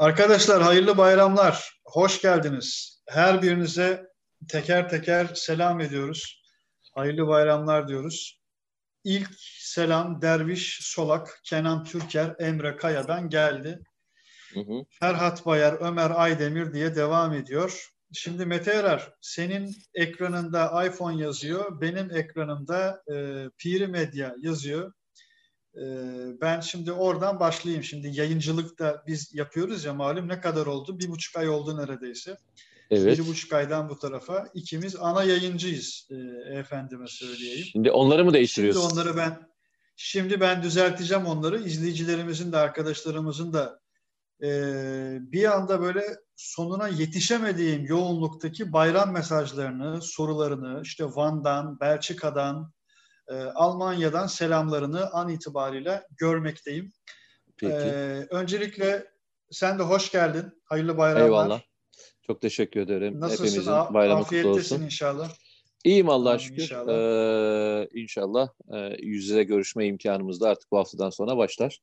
Arkadaşlar hayırlı bayramlar. Hoş geldiniz. Her birinize teker teker selam ediyoruz. Hayırlı bayramlar diyoruz. İlk selam Derviş Solak, Kenan Türker, Emre Kaya'dan geldi. Hı hı. Ferhat Bayar, Ömer Aydemir diye devam ediyor. Şimdi Mete Erer, senin ekranında iPhone yazıyor, benim ekranımda e, Piri Medya yazıyor. E, ben şimdi oradan başlayayım. Şimdi yayıncılıkta biz yapıyoruz ya malum ne kadar oldu? Bir buçuk ay oldu neredeyse. Evet. Bir buçuk aydan bu tarafa. ikimiz ana yayıncıyız e, efendime söyleyeyim. Şimdi onları mı değiştiriyorsun? Şimdi onları ben şimdi ben düzelteceğim onları. İzleyicilerimizin de arkadaşlarımızın da e, bir anda böyle sonuna yetişemediğim yoğunluktaki bayram mesajlarını, sorularını işte Van'dan, Belçika'dan, e, Almanya'dan selamlarını an itibariyle görmekteyim. Peki. E, öncelikle sen de hoş geldin. Hayırlı bayramlar. Eyvallah. Çok teşekkür ederim. Nasılsın? Hepimizin bayramı kutlu olsun. inşallah. İyiyim Allah'a şükür. İnşallah. Ee, inşallah e, yüz yüze görüşme imkanımız da artık bu haftadan sonra başlar.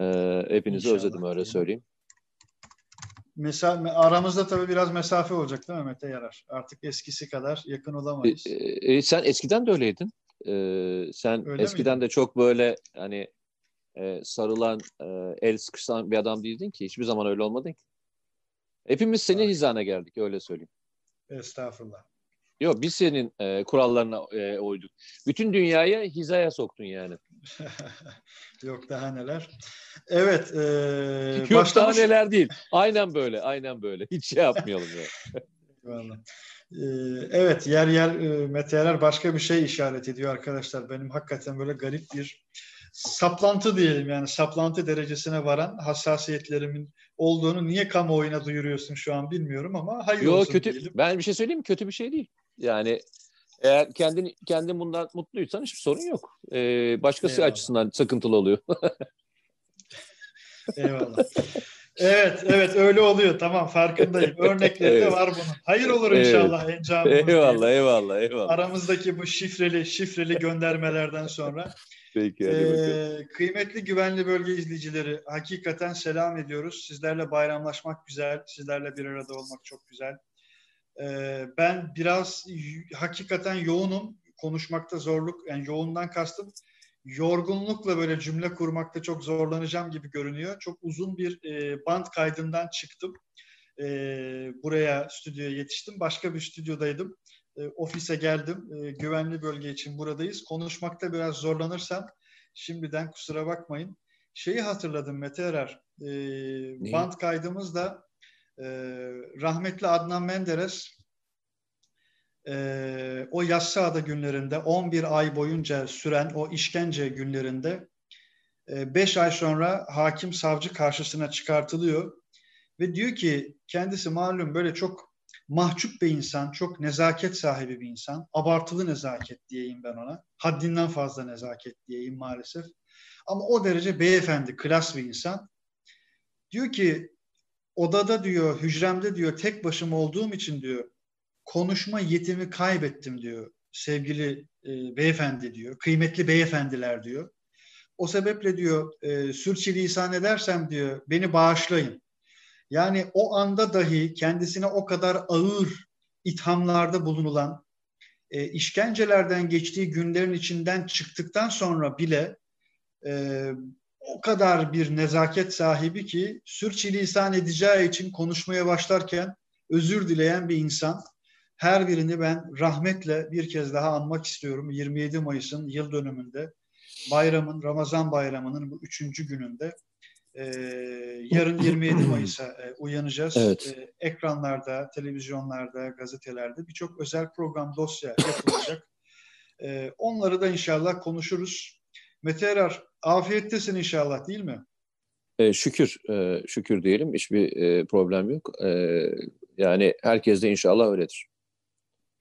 Ee, hepinizi inşallah. özledim öyle söyleyeyim. Mesela aramızda tabii biraz mesafe olacak değil mi Mete Yarar? Artık eskisi kadar yakın olamayız. E, e, sen eskiden de öyleydin. E, sen Öyle eskiden miydi? de çok böyle hani e, sarılan, e, el sıkışan bir adam değildin ki. Hiçbir zaman öyle olmadın ki. Hepimiz senin hizana geldik öyle söyleyeyim. Estağfurullah. Yok biz senin e, kurallarına e, uyduk. Bütün dünyayı hizaya soktun yani. Yok daha neler. Evet. E, Yok başlamış... daha neler değil. Aynen böyle. Aynen böyle. Hiç şey yapmayalım ya. Ee, evet yer yer e, meteorlar başka bir şey işaret ediyor arkadaşlar. Benim hakikaten böyle garip bir saplantı diyelim yani saplantı derecesine varan hassasiyetlerimin olduğunu niye kamuoyuna duyuruyorsun şu an bilmiyorum ama hayır Yo, olsun kötü, diyelim. Ben bir şey söyleyeyim mi? Kötü bir şey değil. Yani eğer kendin kendin bundan mutluysan hiçbir sorun yok. Ee, başkası Eyvallah. açısından sıkıntılı oluyor. Eyvallah. Evet, evet öyle oluyor. Tamam farkındayım. Örnekleri evet. de var bunun. Hayır olur inşallah evet. Encam. Eyvallah, eyvallah, eyvallah. Aramızdaki bu şifreli şifreli göndermelerden sonra. Peki, hadi ee, Kıymetli güvenli bölge izleyicileri, hakikaten selam ediyoruz. Sizlerle bayramlaşmak güzel, sizlerle bir arada olmak çok güzel. Ee, ben biraz hakikaten yoğunum, konuşmakta zorluk, yani yoğundan kastım yorgunlukla böyle cümle kurmakta çok zorlanacağım gibi görünüyor. Çok uzun bir e, band kaydından çıktım. E, buraya stüdyoya yetiştim. Başka bir stüdyodaydım. E, ofise geldim. E, güvenli bölge için buradayız. Konuşmakta biraz zorlanırsam şimdiden kusura bakmayın. Şeyi hatırladım Mete Erer. E, band kaydımızda e, rahmetli Adnan Menderes e, o Yassıada günlerinde 11 ay boyunca süren o işkence günlerinde 5 e, ay sonra hakim savcı karşısına çıkartılıyor ve diyor ki kendisi malum böyle çok mahcup bir insan, çok nezaket sahibi bir insan. Abartılı nezaket diyeyim ben ona. Haddinden fazla nezaket diyeyim maalesef. Ama o derece beyefendi, klas bir insan. Diyor ki odada diyor, hücremde diyor tek başıma olduğum için diyor konuşma yetimi kaybettim diyor sevgili e, beyefendi diyor. Kıymetli beyefendiler diyor. O sebeple diyor e, sürçülisan edersem diyor beni bağışlayın. Yani o anda dahi kendisine o kadar ağır ithamlarda bulunulan e, işkencelerden geçtiği günlerin içinden çıktıktan sonra bile e, o kadar bir nezaket sahibi ki sürçülisan edeceği için konuşmaya başlarken özür dileyen bir insan. Her birini ben rahmetle bir kez daha anmak istiyorum. 27 Mayıs'ın yıl dönümünde, bayramın, Ramazan bayramının bu üçüncü gününde. Ee, yarın 27 Mayıs'a e, uyanacağız. Evet. Ee, ekranlarda, televizyonlarda, gazetelerde birçok özel program, dosya yapılacak. Ee, onları da inşallah konuşuruz. Mete Erar, afiyettesin inşallah değil mi? E, şükür, e, şükür diyelim. Hiçbir e, problem yok. E, yani herkes de inşallah öyledir.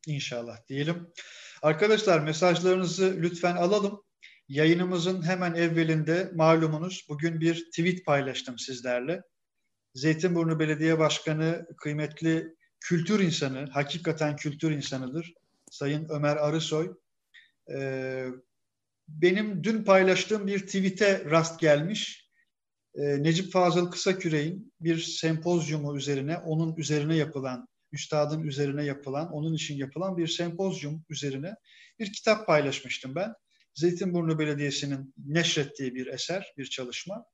İnşallah diyelim. Arkadaşlar mesajlarınızı lütfen alalım. Yayınımızın hemen evvelinde malumunuz bugün bir tweet paylaştım sizlerle. Zeytinburnu Belediye Başkanı kıymetli kültür insanı, hakikaten kültür insanıdır. Sayın Ömer Arısoy. Ee, benim dün paylaştığım bir tweet'e rast gelmiş. e, Necip Fazıl Kısaküre'in bir sempozyumu üzerine, onun üzerine yapılan, üstadın üzerine yapılan, onun için yapılan bir sempozyum üzerine bir kitap paylaşmıştım ben. Zeytinburnu Belediyesi'nin neşrettiği bir eser, bir çalışma.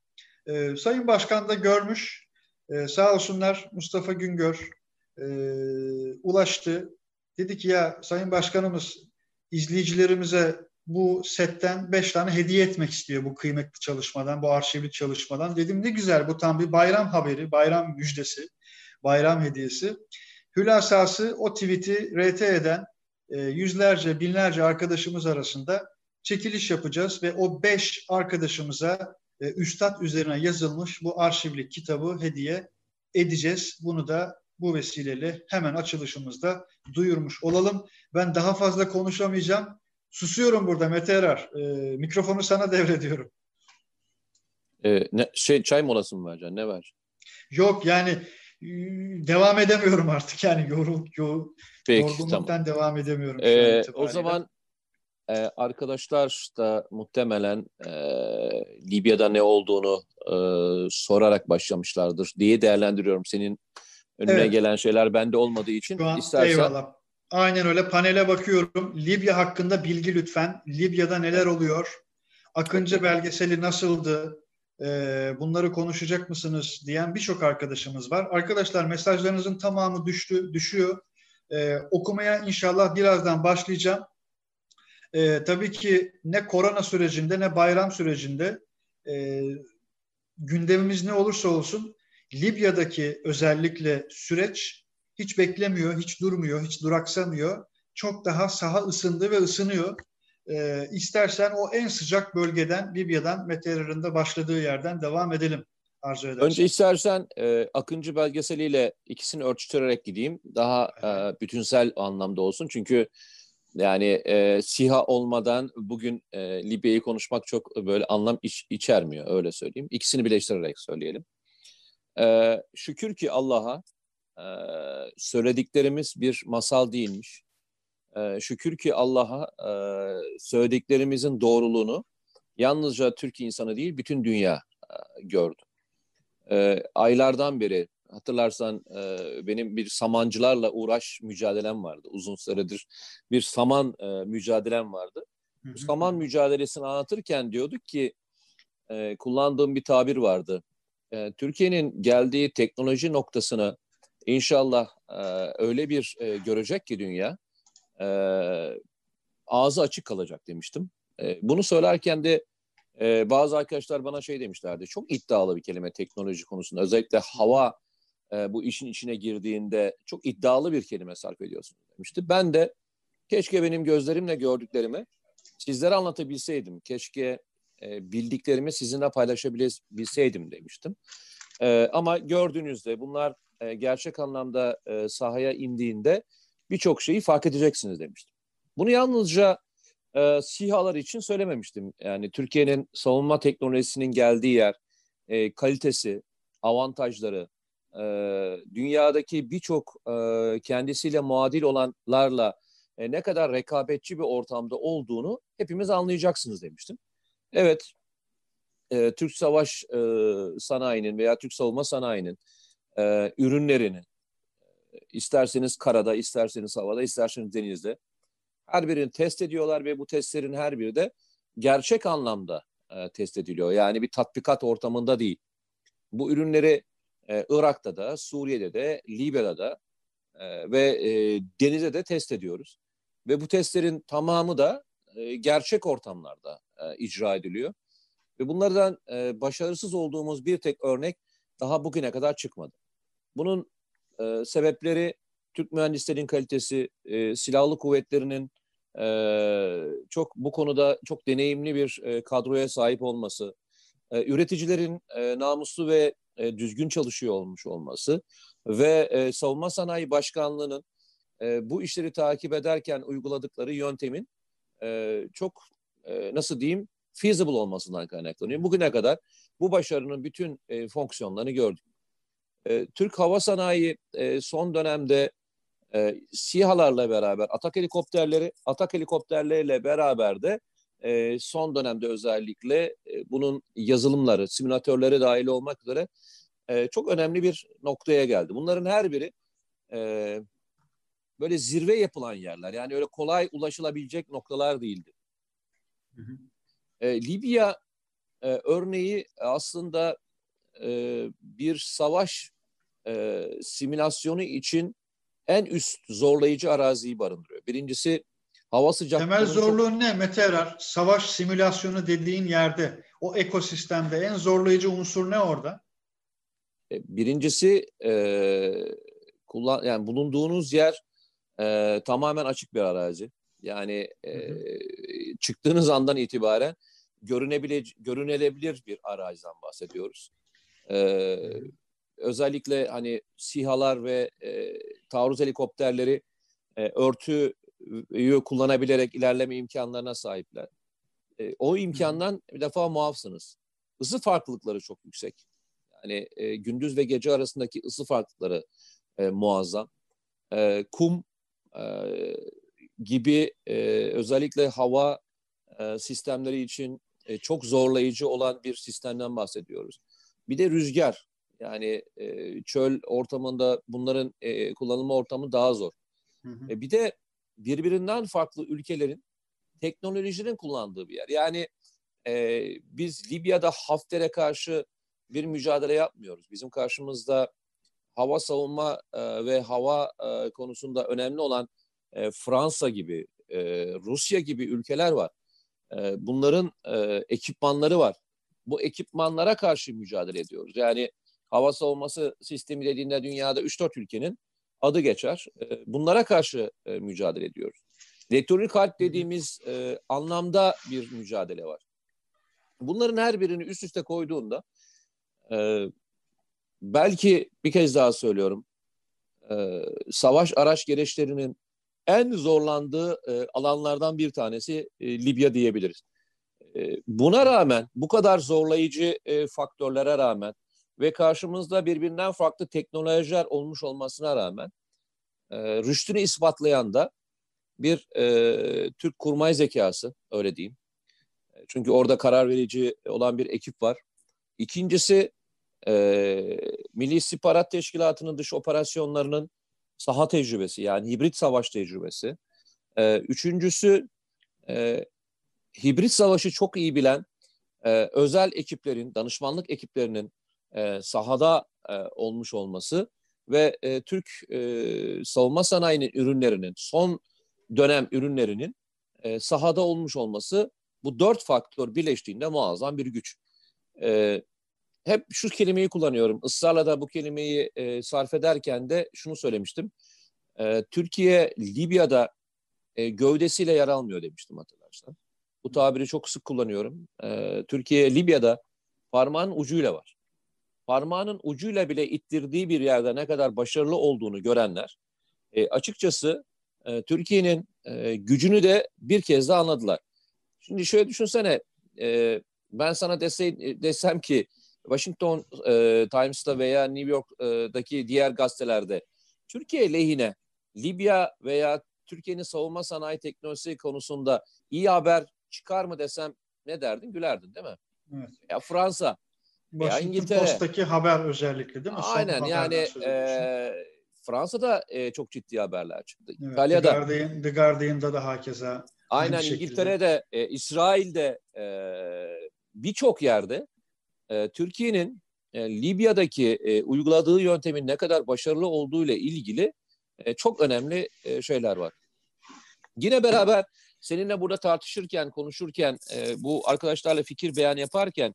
E, Sayın Başkan da görmüş, e, sağ olsunlar Mustafa Güngör e, ulaştı. Dedi ki ya Sayın Başkanımız izleyicilerimize bu setten beş tane hediye etmek istiyor bu kıymetli çalışmadan, bu arşivlik çalışmadan. Dedim ne güzel bu tam bir bayram haberi, bayram müjdesi, bayram hediyesi. Hülasası o tweet'i RT eden e, yüzlerce, binlerce arkadaşımız arasında çekiliş yapacağız ve o beş arkadaşımıza e, Üstad üzerine yazılmış bu arşivlik kitabı hediye edeceğiz. Bunu da bu vesileyle hemen açılışımızda duyurmuş olalım. Ben daha fazla konuşamayacağım. Susuyorum burada Mete Erar. E, mikrofonu sana devrediyorum. E, ne, şey çay molası mı vereceksin? Ne ver? Yok yani devam edemiyorum artık yani yorul, yorul Peki, yorgunluktan tamam. devam edemiyorum. Ee, o zaman e, arkadaşlar da muhtemelen e, Libya'da ne olduğunu e, sorarak başlamışlardır diye değerlendiriyorum. Senin önüne evet. gelen şeyler bende olmadığı için. Şu an, istersen... Eyvallah. Aynen öyle. Panele bakıyorum. Libya hakkında bilgi lütfen. Libya'da neler oluyor? Akıncı belgeseli nasıldı? Ee, bunları konuşacak mısınız diyen birçok arkadaşımız var. Arkadaşlar mesajlarınızın tamamı düştü, düşüyor. Ee, okumaya inşallah birazdan başlayacağım. Ee, tabii ki ne korona sürecinde ne bayram sürecinde e, gündemimiz ne olursa olsun Libya'daki özellikle süreç hiç beklemiyor, hiç durmuyor, hiç duraksamıyor. Çok daha saha ısındı ve ısınıyor. Ee, istersen o en sıcak bölgeden Libya'dan meteorunda başladığı yerden devam edelim arzu edersen. Önce istersen e, Akıncı belgeseliyle ikisini örtüştürerek gideyim. Daha e, bütünsel anlamda olsun. Çünkü yani e, SİHA olmadan bugün e, Libya'yı konuşmak çok böyle anlam iç, içermiyor öyle söyleyeyim. İkisini birleştirerek söyleyelim. E, şükür ki Allah'a e, söylediklerimiz bir masal değilmiş. E, şükür ki Allah'a e, söylediklerimizin doğruluğunu yalnızca Türkiye insanı değil bütün dünya e, gördü. E, aylardan beri hatırlarsan e, benim bir samancılarla uğraş mücadelem vardı. Uzun süredir bir saman e, mücadelem vardı. Bu saman mücadelesini anlatırken diyorduk ki e, kullandığım bir tabir vardı. E, Türkiye'nin geldiği teknoloji noktasını İnşallah e, öyle bir e, görecek ki dünya e, ağzı açık kalacak demiştim. E, bunu söylerken de e, bazı arkadaşlar bana şey demişlerdi. Çok iddialı bir kelime teknoloji konusunda. Özellikle hava e, bu işin içine girdiğinde çok iddialı bir kelime sarf ediyorsunuz demişti. Ben de keşke benim gözlerimle gördüklerimi sizlere anlatabilseydim. Keşke e, bildiklerimi sizinle paylaşabilseydim demiştim. E, ama gördüğünüzde bunlar e, gerçek anlamda e, sahaya indiğinde birçok şeyi fark edeceksiniz demiştim. Bunu yalnızca e, SİHA'lar için söylememiştim. Yani Türkiye'nin savunma teknolojisinin geldiği yer, e, kalitesi, avantajları, e, dünyadaki birçok e, kendisiyle muadil olanlarla e, ne kadar rekabetçi bir ortamda olduğunu hepimiz anlayacaksınız demiştim. Evet, e, Türk Savaş e, Sanayi'nin veya Türk Savunma Sanayi'nin e, ürünlerini isterseniz karada, isterseniz havada, isterseniz denizde her birini test ediyorlar ve bu testlerin her biri de gerçek anlamda e, test ediliyor. Yani bir tatbikat ortamında değil. Bu ürünleri e, Irak'ta da, Suriye'de de, Libya'da da e, ve e, denize de test ediyoruz. Ve bu testlerin tamamı da e, gerçek ortamlarda e, icra ediliyor. Ve bunlardan e, başarısız olduğumuz bir tek örnek daha bugüne kadar çıkmadı. Bunun e, sebepleri Türk mühendislerin kalitesi, e, silahlı kuvvetlerinin e, çok bu konuda çok deneyimli bir e, kadroya sahip olması, e, üreticilerin e, namuslu ve e, düzgün çalışıyor olmuş olması ve e, Savunma Sanayi Başkanlığı'nın e, bu işleri takip ederken uyguladıkları yöntemin e, çok e, nasıl diyeyim feasible olmasından kaynaklanıyor. Bugüne kadar bu başarının bütün e, fonksiyonlarını gördük. E, Türk Hava Sanayi e, son dönemde e, SİHA'larla beraber atak helikopterleri, atak helikopterleriyle beraber de e, son dönemde özellikle e, bunun yazılımları, simülatörleri dahil olmak üzere e, çok önemli bir noktaya geldi. Bunların her biri e, böyle zirve yapılan yerler. Yani öyle kolay ulaşılabilecek noktalar değildi. Hı hı. E, Libya e, örneği aslında e, bir savaş e, simülasyonu için en üst zorlayıcı araziyi barındırıyor. Birincisi hava sıcaklığı. Temel zorluğun çok... ne Mete Erar? Savaş simülasyonu dediğin yerde o ekosistemde en zorlayıcı unsur ne orada? E, birincisi e, kullan yani bulunduğunuz yer e, tamamen açık bir arazi. Yani e, çıktığınız andan itibaren görünebilir, görünebilir bir araziden bahsediyoruz. E, özellikle hani SİHA'lar ve e, taarruz helikopterleri e, örtüyü kullanabilerek ilerleme imkanlarına sahipler. E, o imkandan bir defa muafsınız. Isı farklılıkları çok yüksek. Yani e, gündüz ve gece arasındaki ısı farklılıkları e, muazzam. E, kum e, gibi e, özellikle hava e, sistemleri için e, çok zorlayıcı olan bir sistemden bahsediyoruz. Bir de rüzgar. Yani e, çöl ortamında bunların e, kullanılma ortamı daha zor. Hı hı. E, bir de birbirinden farklı ülkelerin teknolojilerin kullandığı bir yer. Yani e, biz Libya'da Hafter'e karşı bir mücadele yapmıyoruz. Bizim karşımızda hava savunma e, ve hava e, konusunda önemli olan e, Fransa gibi, e, Rusya gibi ülkeler var. E, bunların e, ekipmanları var. Bu ekipmanlara karşı mücadele ediyoruz. Yani hava savunması sistemi dediğinde dünyada 3-4 ülkenin adı geçer. E, bunlara karşı e, mücadele ediyoruz. Elektronik harp dediğimiz e, anlamda bir mücadele var. Bunların her birini üst üste koyduğunda e, belki bir kez daha söylüyorum e, savaş araç gereçlerinin en zorlandığı e, alanlardan bir tanesi e, Libya diyebiliriz. E, buna rağmen bu kadar zorlayıcı e, faktörlere rağmen ve karşımızda birbirinden farklı teknolojiler olmuş olmasına rağmen e, rüştünü ispatlayan da bir e, Türk kurmay zekası öyle diyeyim. Çünkü orada karar verici olan bir ekip var. İkincisi e, Milli İstihbarat Teşkilatı'nın dış operasyonlarının saha tecrübesi yani hibrit savaş tecrübesi. E, üçüncüsü e, hibrit savaşı çok iyi bilen e, özel ekiplerin, danışmanlık ekiplerinin e, sahada e, olmuş olması ve e, Türk e, savunma sanayinin ürünlerinin, son dönem ürünlerinin e, sahada olmuş olması bu dört faktör birleştiğinde muazzam bir güç. E, hep şu kelimeyi kullanıyorum. Israrla da bu kelimeyi e, sarf ederken de şunu söylemiştim. E, Türkiye Libya'da e, gövdesiyle yer almıyor demiştim hatırlarsan. Bu tabiri çok sık kullanıyorum. E, Türkiye Libya'da parmağın ucuyla var. Parmağının ucuyla bile ittirdiği bir yerde ne kadar başarılı olduğunu görenler e, açıkçası e, Türkiye'nin e, gücünü de bir kez daha anladılar. Şimdi şöyle düşünsene e, ben sana dese, desem ki Washington e, Times'ta veya New York'daki diğer gazetelerde Türkiye lehine Libya veya Türkiye'nin savunma sanayi teknolojisi konusunda iyi haber çıkar mı desem ne derdin? Gülerdin değil mi? Evet. Ya Fransa, Washington İngiltere. Post'taki haber özellikle değil mi? Aynen Son yani e, Fransa'da e, çok ciddi haberler çıktı. Evet, İtalya'da. The, Guardian, The Guardian'da da hakeza. Aynen İngiltere'de, e, İsrail'de e, birçok yerde e, Türkiye'nin e, Libya'daki e, uyguladığı yöntemin ne kadar başarılı olduğu ile ilgili e, çok önemli e, şeyler var. Yine beraber seninle burada tartışırken, konuşurken, e, bu arkadaşlarla fikir beyan yaparken,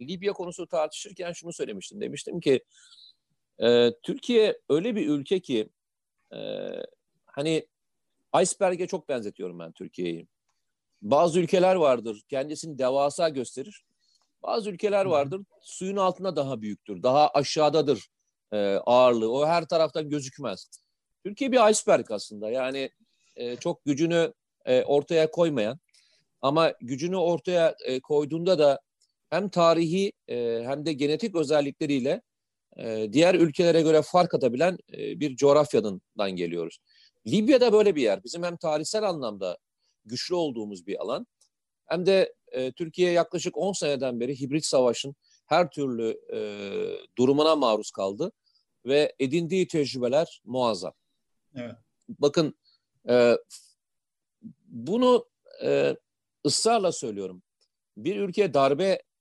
Libya konusu tartışırken şunu söylemiştim. Demiştim ki e, Türkiye öyle bir ülke ki e, hani iceberg'e çok benzetiyorum ben Türkiye'yi. Bazı ülkeler vardır kendisini devasa gösterir. Bazı ülkeler vardır suyun altında daha büyüktür, daha aşağıdadır e, ağırlığı. O her taraftan gözükmez. Türkiye bir iceberg aslında. Yani e, çok gücünü e, ortaya koymayan ama gücünü ortaya e, koyduğunda da hem tarihi e, hem de genetik özellikleriyle e, diğer ülkelere göre fark atabilen e, bir coğrafyadan geliyoruz. Libya da böyle bir yer. Bizim hem tarihsel anlamda güçlü olduğumuz bir alan hem de e, Türkiye yaklaşık 10 seneden beri hibrit savaşın her türlü e, durumuna maruz kaldı ve edindiği tecrübeler muazzam. Evet. Bakın e, bunu e, ısrarla söylüyorum. Bir ülke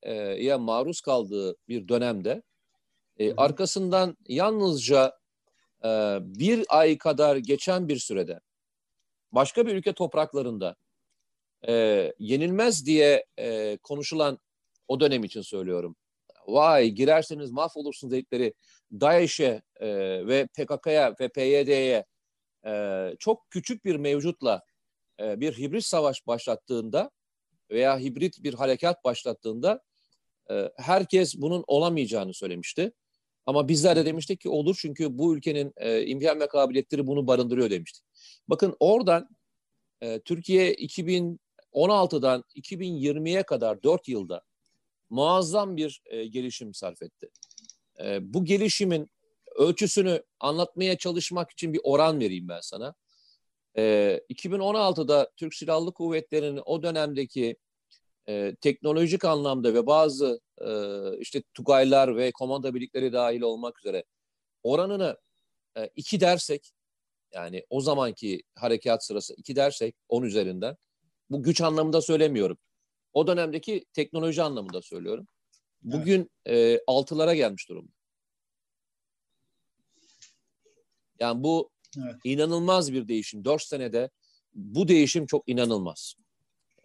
darbeye maruz kaldığı bir dönemde e, arkasından yalnızca e, bir ay kadar geçen bir sürede başka bir ülke topraklarında e, yenilmez diye e, konuşulan o dönem için söylüyorum. Vay girerseniz mahvolursunuz dedikleri DAEŞ'e e, ve PKK'ya ve PYD'ye e, çok küçük bir mevcutla e, bir hibrit savaş başlattığında veya hibrit bir harekat başlattığında e, herkes bunun olamayacağını söylemişti. Ama bizler de demiştik ki olur çünkü bu ülkenin e, imkan ve kabiliyetleri bunu barındırıyor demiştik. Bakın oradan e, Türkiye 2016'dan 2020'ye kadar 4 yılda muazzam bir e, gelişim sarf etti. E, bu gelişimin ölçüsünü anlatmaya çalışmak için bir oran vereyim ben sana. E, 2016'da Türk Silahlı Kuvvetleri'nin o dönemdeki e, teknolojik anlamda ve bazı e, işte Tugaylar ve komanda birlikleri dahil olmak üzere oranını e, iki dersek yani o zamanki harekat sırası iki dersek on üzerinden bu güç anlamında söylemiyorum. O dönemdeki teknoloji anlamında söylüyorum. Bugün evet. e, altılara gelmiş durumda. Yani bu evet. inanılmaz bir değişim. Dört senede bu değişim çok inanılmaz.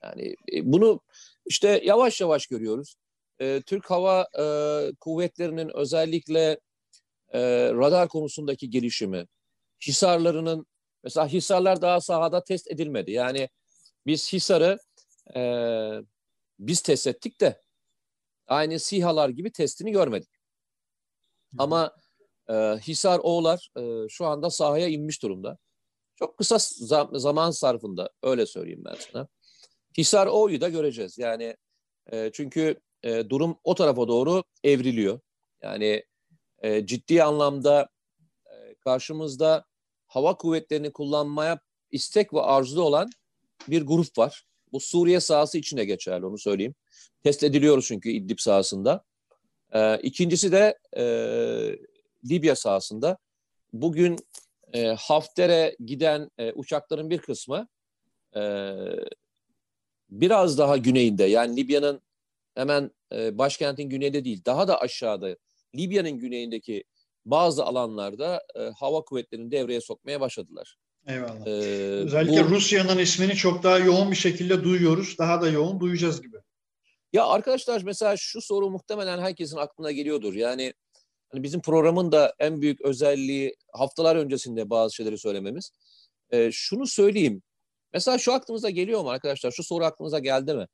Yani e, bunu işte yavaş yavaş görüyoruz. E, Türk Hava e, Kuvvetleri'nin özellikle e, radar konusundaki gelişimi, Hisarlarının mesela Hisarlar daha sahada test edilmedi. Yani biz Hisar'ı e, biz test ettik de aynı SİHA'lar gibi testini görmedik. Ama e, Hisar Oğlar e, şu anda sahaya inmiş durumda. Çok kısa zam- zaman sarfında öyle söyleyeyim ben sana. Hisar O'yu da göreceğiz. Yani e, çünkü e, durum o tarafa doğru evriliyor. Yani e, ciddi anlamda e, karşımızda hava kuvvetlerini kullanmaya istek ve arzu olan bir grup var. Bu Suriye sahası içine geçerli onu söyleyeyim. Test ediliyoruz çünkü İdlib sahasında. E, ikincisi de e, Libya sahasında. Bugün e, Hafter'e giden e, uçakların bir kısmı e, biraz daha güneyinde yani Libya'nın hemen e, başkentin güneyinde değil daha da aşağıda Libya'nın güneyindeki bazı alanlarda e, hava kuvvetlerini devreye sokmaya başladılar. Eyvallah. Ee, Özellikle bu, Rusya'nın ismini çok daha yoğun bir şekilde duyuyoruz. Daha da yoğun duyacağız gibi. Ya arkadaşlar mesela şu soru muhtemelen herkesin aklına geliyordur. Yani hani bizim programın da en büyük özelliği haftalar öncesinde bazı şeyleri söylememiz. Ee, şunu söyleyeyim. Mesela şu aklınıza geliyor mu arkadaşlar? Şu soru aklınıza geldi mi?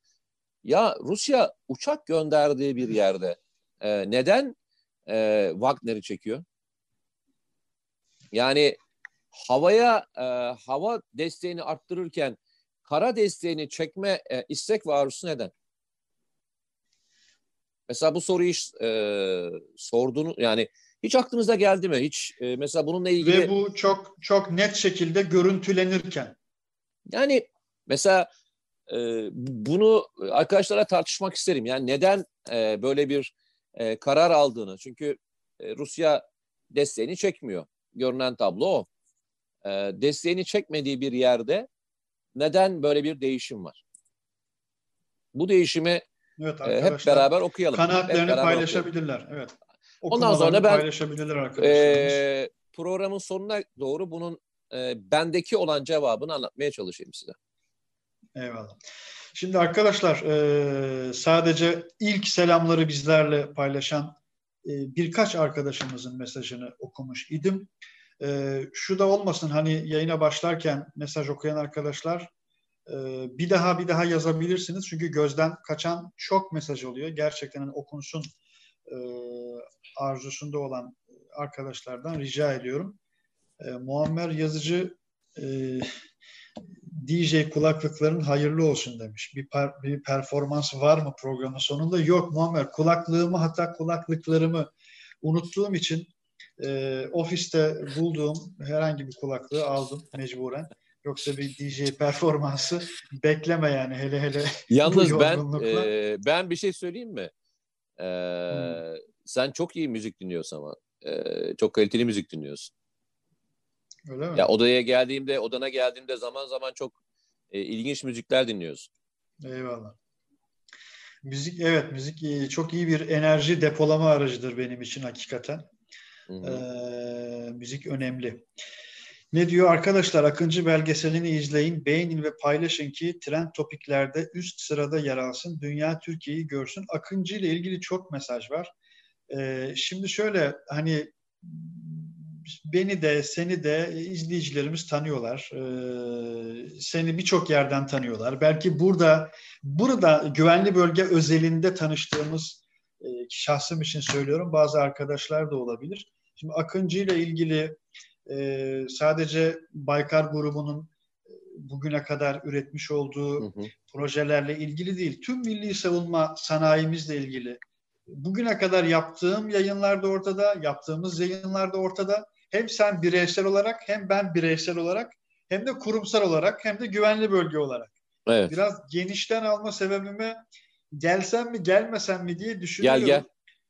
Ya Rusya uçak gönderdiği bir yerde e, neden e, Wagner'i çekiyor? Yani havaya e, hava desteğini arttırırken kara desteğini çekme e, istek ve arzusu neden? Mesela bu soruyu hiç e, sorduğunu yani hiç aklınıza geldi mi? Hiç e, mesela bununla ilgili ve bu çok çok net şekilde görüntülenirken yani mesela e, bunu arkadaşlara tartışmak isterim. Yani neden e, böyle bir e, karar aldığını. Çünkü e, Rusya desteğini çekmiyor. Görünen tablo o. E, desteğini çekmediği bir yerde neden böyle bir değişim var? Bu değişimi evet, e, hep beraber okuyalım. Kanaatlerini hep paylaşabilirler. Okuyalım. Evet. Ondan sonra ben paylaşabilirler e, programın sonuna doğru bunun e, bendeki olan cevabını anlatmaya çalışayım size. Eyvallah. Şimdi arkadaşlar e, sadece ilk selamları bizlerle paylaşan e, birkaç arkadaşımızın mesajını okumuş idim. E, şu da olmasın hani yayına başlarken mesaj okuyan arkadaşlar bir daha bir daha yazabilirsiniz. Çünkü gözden kaçan çok mesaj oluyor. Gerçekten hani okunsun arzusunda olan arkadaşlardan rica ediyorum. Muammer Yazıcı DJ kulaklıkların hayırlı olsun demiş. Bir, per, bir performans var mı programın sonunda? Yok Muammer. Kulaklığımı hatta kulaklıklarımı unuttuğum için e, ofiste bulduğum herhangi bir kulaklığı aldım mecburen. Yoksa bir DJ performansı bekleme yani hele hele. Yalnız ben e, ben bir şey söyleyeyim mi? Ee, hmm. Sen çok iyi müzik dinliyorsun ama. E, çok kaliteli müzik dinliyorsun. Öyle mi? Ya odaya geldiğimde, odana geldiğimde zaman zaman çok e, ilginç müzikler dinliyorsun. Eyvallah. Müzik evet müzik iyi, çok iyi bir enerji depolama aracıdır benim için hakikaten. Hı hı. Ee, müzik önemli. Ne diyor arkadaşlar Akıncı belgeselini izleyin, beğenin ve paylaşın ki trend topiklerde üst sırada yer alsın. Dünya Türkiye'yi görsün. Akıncı ile ilgili çok mesaj var. Ee, şimdi şöyle hani beni de seni de izleyicilerimiz tanıyorlar. Ee, seni birçok yerden tanıyorlar. Belki burada burada güvenli bölge özelinde tanıştığımız e, şahsım için söylüyorum. Bazı arkadaşlar da olabilir. Şimdi Akıncı ile ilgili e, sadece Baykar grubunun e, bugüne kadar üretmiş olduğu hı hı. projelerle ilgili değil. Tüm milli savunma sanayimizle ilgili. Bugüne kadar yaptığım yayınlar da ortada, yaptığımız yayınlar da ortada hem sen bireysel olarak hem ben bireysel olarak hem de kurumsal olarak hem de güvenli bölge olarak. Evet. Biraz genişten alma sebebimi gelsem mi gelmesem mi diye düşünüyorum. Gel gel.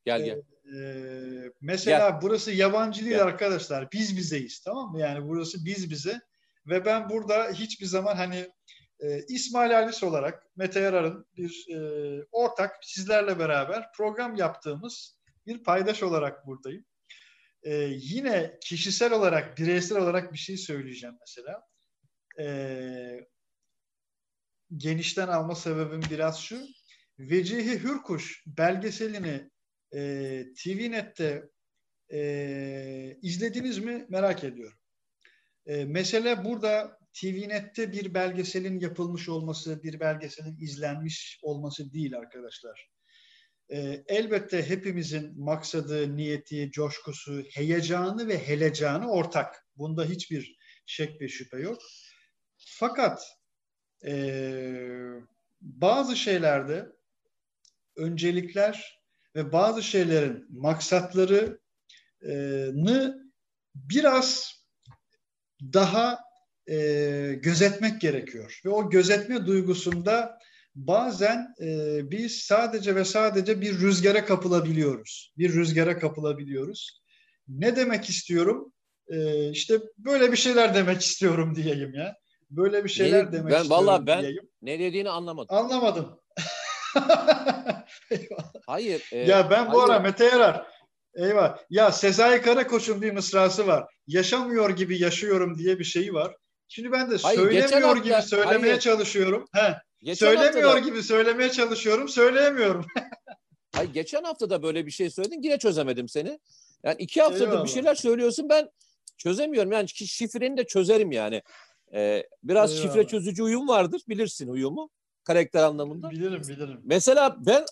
Gel gel. Ee, mesela gel. burası yabancı değil gel. arkadaşlar. Biz bizeyiz tamam mı? Yani burası biz bize. Ve ben burada hiçbir zaman hani e, İsmail Halis olarak Mete Yarar'ın bir e, ortak sizlerle beraber program yaptığımız bir paydaş olarak buradayım. Ee, yine kişisel olarak, bireysel olarak bir şey söyleyeceğim mesela. Ee, genişten alma sebebim biraz şu. Vecihi Hürkuş belgeselini e, TVNet'te e, izlediniz mi merak ediyorum. E, mesele burada TVNet'te bir belgeselin yapılmış olması, bir belgeselin izlenmiş olması değil arkadaşlar. E, elbette hepimizin maksadı, niyeti, coşkusu, heyecanı ve helecanı ortak. Bunda hiçbir şek ve şüphe yok. Fakat e, bazı şeylerde öncelikler ve bazı şeylerin maksatlarını biraz daha e, gözetmek gerekiyor. Ve o gözetme duygusunda bazen e, biz sadece ve sadece bir rüzgara kapılabiliyoruz. Bir rüzgara kapılabiliyoruz. Ne demek istiyorum? E, işte böyle bir şeyler demek istiyorum diyeyim ya. Böyle bir şeyler ne, demek ben, istiyorum vallahi ben diyeyim. ne dediğini anlamadım. Anlamadım. hayır. E, ya ben bu hayır. ara Mete Yarar Eyvah. Ya Sezai Karakoç'un bir mısrası var. Yaşamıyor gibi yaşıyorum diye bir şeyi var. Şimdi ben de hayır, söylemiyor hafta, gibi söylemeye hayır. çalışıyorum. He. Geçen Söylemiyor haftada... gibi söylemeye çalışıyorum, söyleyemiyorum. Ay geçen hafta da böyle bir şey söyledin, yine çözemedim seni. Yani iki haftadır Eyvallah. bir şeyler söylüyorsun, ben çözemiyorum. Yani şifreni de çözerim yani. Ee, biraz Eyvallah. şifre çözücü uyum vardır, bilirsin uyumu karakter anlamında. Bilirim, bilirim. Mesela ben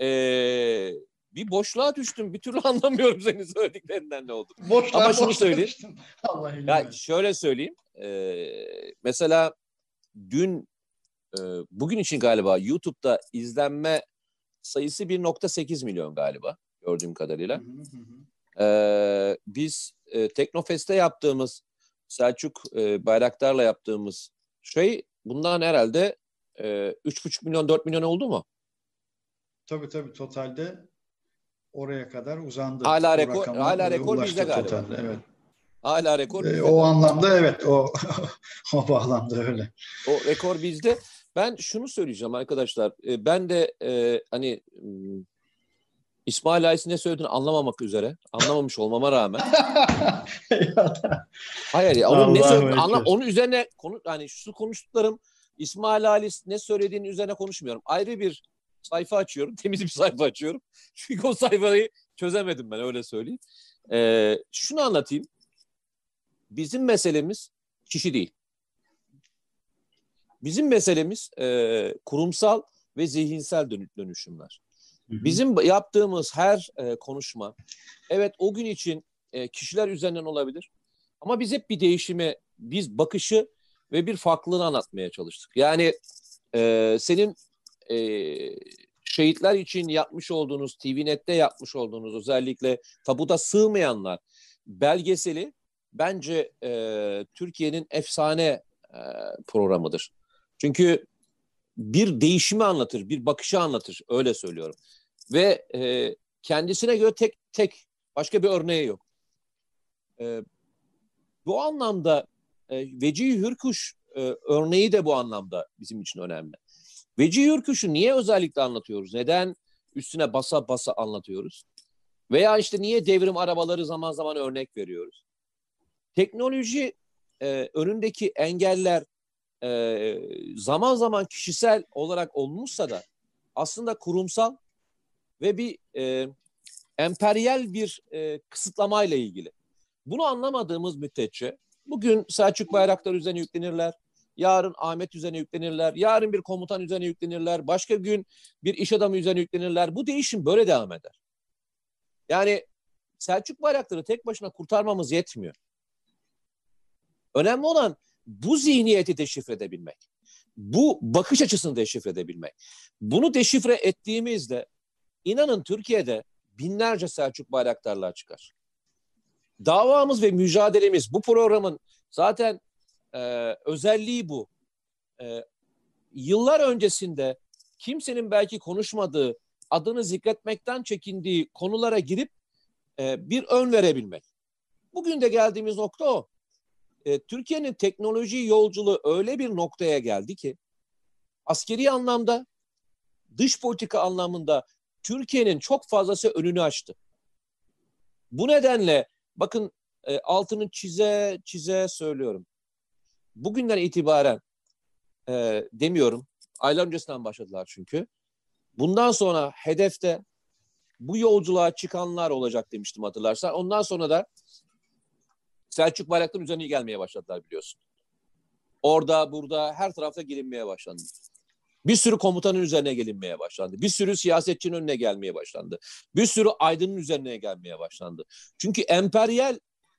ee, bir boşluğa düştüm. Bir türlü anlamıyorum senin söylediklerinden ne oldu. Boşluğa, Ama şunu söyleyeyim. Allah ya şöyle söyleyeyim. Ee, mesela dün e, bugün için galiba YouTube'da izlenme sayısı 1.8 milyon galiba gördüğüm kadarıyla. Ee, biz e, Teknofest'te yaptığımız Selçuk e, Bayraktar'la yaptığımız şey bundan herhalde e, 3,5 milyon 4 milyon oldu mu? Tabii tabii totalde oraya kadar uzandı. Hala rekor hala rekor bizde galiba. Totalde, evet. Hala rekor bizde. E, o anlamda evet o o bağlamda öyle. O rekor bizde. Ben şunu söyleyeceğim arkadaşlar. E, ben de e, hani İsmail Aysin ne söylediğini anlamamak üzere, anlamamış olmama rağmen. Hayır ya onun ne söylediğini anla, onun üzerine konu hani şu konuştuklarım İsmail Halis ne söylediğini üzerine konuşmuyorum. Ayrı bir sayfa açıyorum, temiz bir sayfa açıyorum. Çünkü o sayfayı çözemedim ben öyle söyleyeyim. Ee, şunu anlatayım. Bizim meselemiz kişi değil. Bizim meselemiz e, kurumsal ve zihinsel dönüşümler. Bizim yaptığımız her e, konuşma, evet o gün için e, kişiler üzerinden olabilir. Ama biz hep bir değişimi, biz bakışı ve bir farklılığını anlatmaya çalıştık. Yani e, senin e, şehitler için yapmış olduğunuz, TVNet'te yapmış olduğunuz özellikle tabuda sığmayanlar belgeseli bence e, Türkiye'nin efsane e, programıdır. Çünkü bir değişimi anlatır, bir bakışı anlatır. Öyle söylüyorum. Ve e, kendisine göre tek tek başka bir örneği yok. E, bu anlamda e, Vecihi Hürkuş e, örneği de bu anlamda bizim için önemli. Vecihi Hürkuş'u niye özellikle anlatıyoruz? Neden üstüne basa basa anlatıyoruz? Veya işte niye devrim arabaları zaman zaman örnek veriyoruz? Teknoloji e, önündeki engeller e, zaman zaman kişisel olarak olmuşsa da aslında kurumsal ve bir e, emperyal bir e, kısıtlamayla ilgili. Bunu anlamadığımız müddetçe bugün Selçuk Bayraktar üzerine yüklenirler, yarın Ahmet üzerine yüklenirler, yarın bir komutan üzerine yüklenirler, başka gün bir iş adamı üzerine yüklenirler. Bu değişim böyle devam eder. Yani Selçuk Bayraktar'ı tek başına kurtarmamız yetmiyor. Önemli olan bu zihniyeti deşifre edebilmek. Bu bakış açısını deşifre edebilmek. Bunu deşifre ettiğimizde inanın Türkiye'de binlerce Selçuk Bayraktarlar çıkar. Davamız ve mücadelemiz bu programın zaten e, özelliği bu. E, yıllar öncesinde kimsenin belki konuşmadığı, adını zikretmekten çekindiği konulara girip e, bir ön verebilmek. Bugün de geldiğimiz nokta o e, Türkiye'nin teknoloji yolculuğu öyle bir noktaya geldi ki askeri anlamda, dış politika anlamında Türkiye'nin çok fazlası önünü açtı. Bu nedenle bakın e, altını çize çize söylüyorum. Bugünden itibaren e, demiyorum. Aylar öncesinden başladılar çünkü. Bundan sonra hedefte bu yolculuğa çıkanlar olacak demiştim hatırlarsan. Ondan sonra da Selçuk Bayraktar üzerine gelmeye başladılar biliyorsun. Orada burada her tarafta gelinmeye başlandı. Bir sürü komutanın üzerine gelinmeye başlandı. Bir sürü siyasetçinin önüne gelmeye başlandı. Bir sürü aydının üzerine gelmeye başlandı. Çünkü emperyal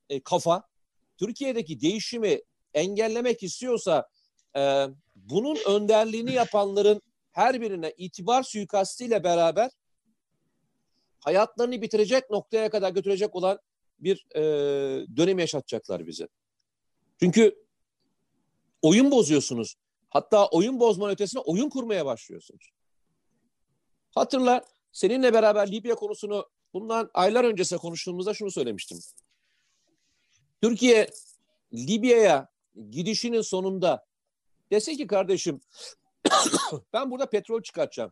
e, kafa Türkiye'deki değişimi engellemek istiyorsa e, bunun önderliğini yapanların her birine itibar suikastiyle beraber hayatlarını bitirecek noktaya kadar götürecek olan bir e, dönem yaşatacaklar bize. Çünkü oyun bozuyorsunuz. Hatta oyun bozmanın ötesine oyun kurmaya başlıyorsunuz. Hatırla seninle beraber Libya konusunu bundan aylar öncesi konuştuğumuzda şunu söylemiştim. Türkiye Libya'ya gidişinin sonunda dese ki kardeşim ben burada petrol çıkartacağım.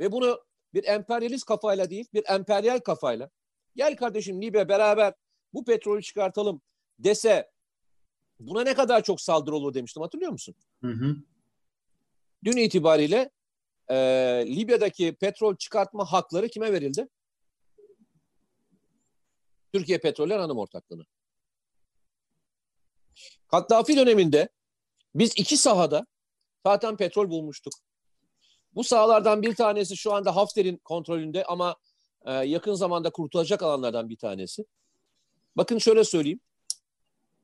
Ve bunu bir emperyalist kafayla değil, bir emperyal kafayla Gel kardeşim Libya beraber bu petrolü çıkartalım dese buna ne kadar çok saldırı olur demiştim hatırlıyor musun? Hı hı. Dün itibariyle e, Libya'daki petrol çıkartma hakları kime verildi? Türkiye Petroller Hanım Ortaklığı'na. Kaddafi döneminde biz iki sahada zaten petrol bulmuştuk. Bu sahalardan bir tanesi şu anda Hafter'in kontrolünde ama e, yakın zamanda kurtulacak alanlardan bir tanesi. Bakın şöyle söyleyeyim.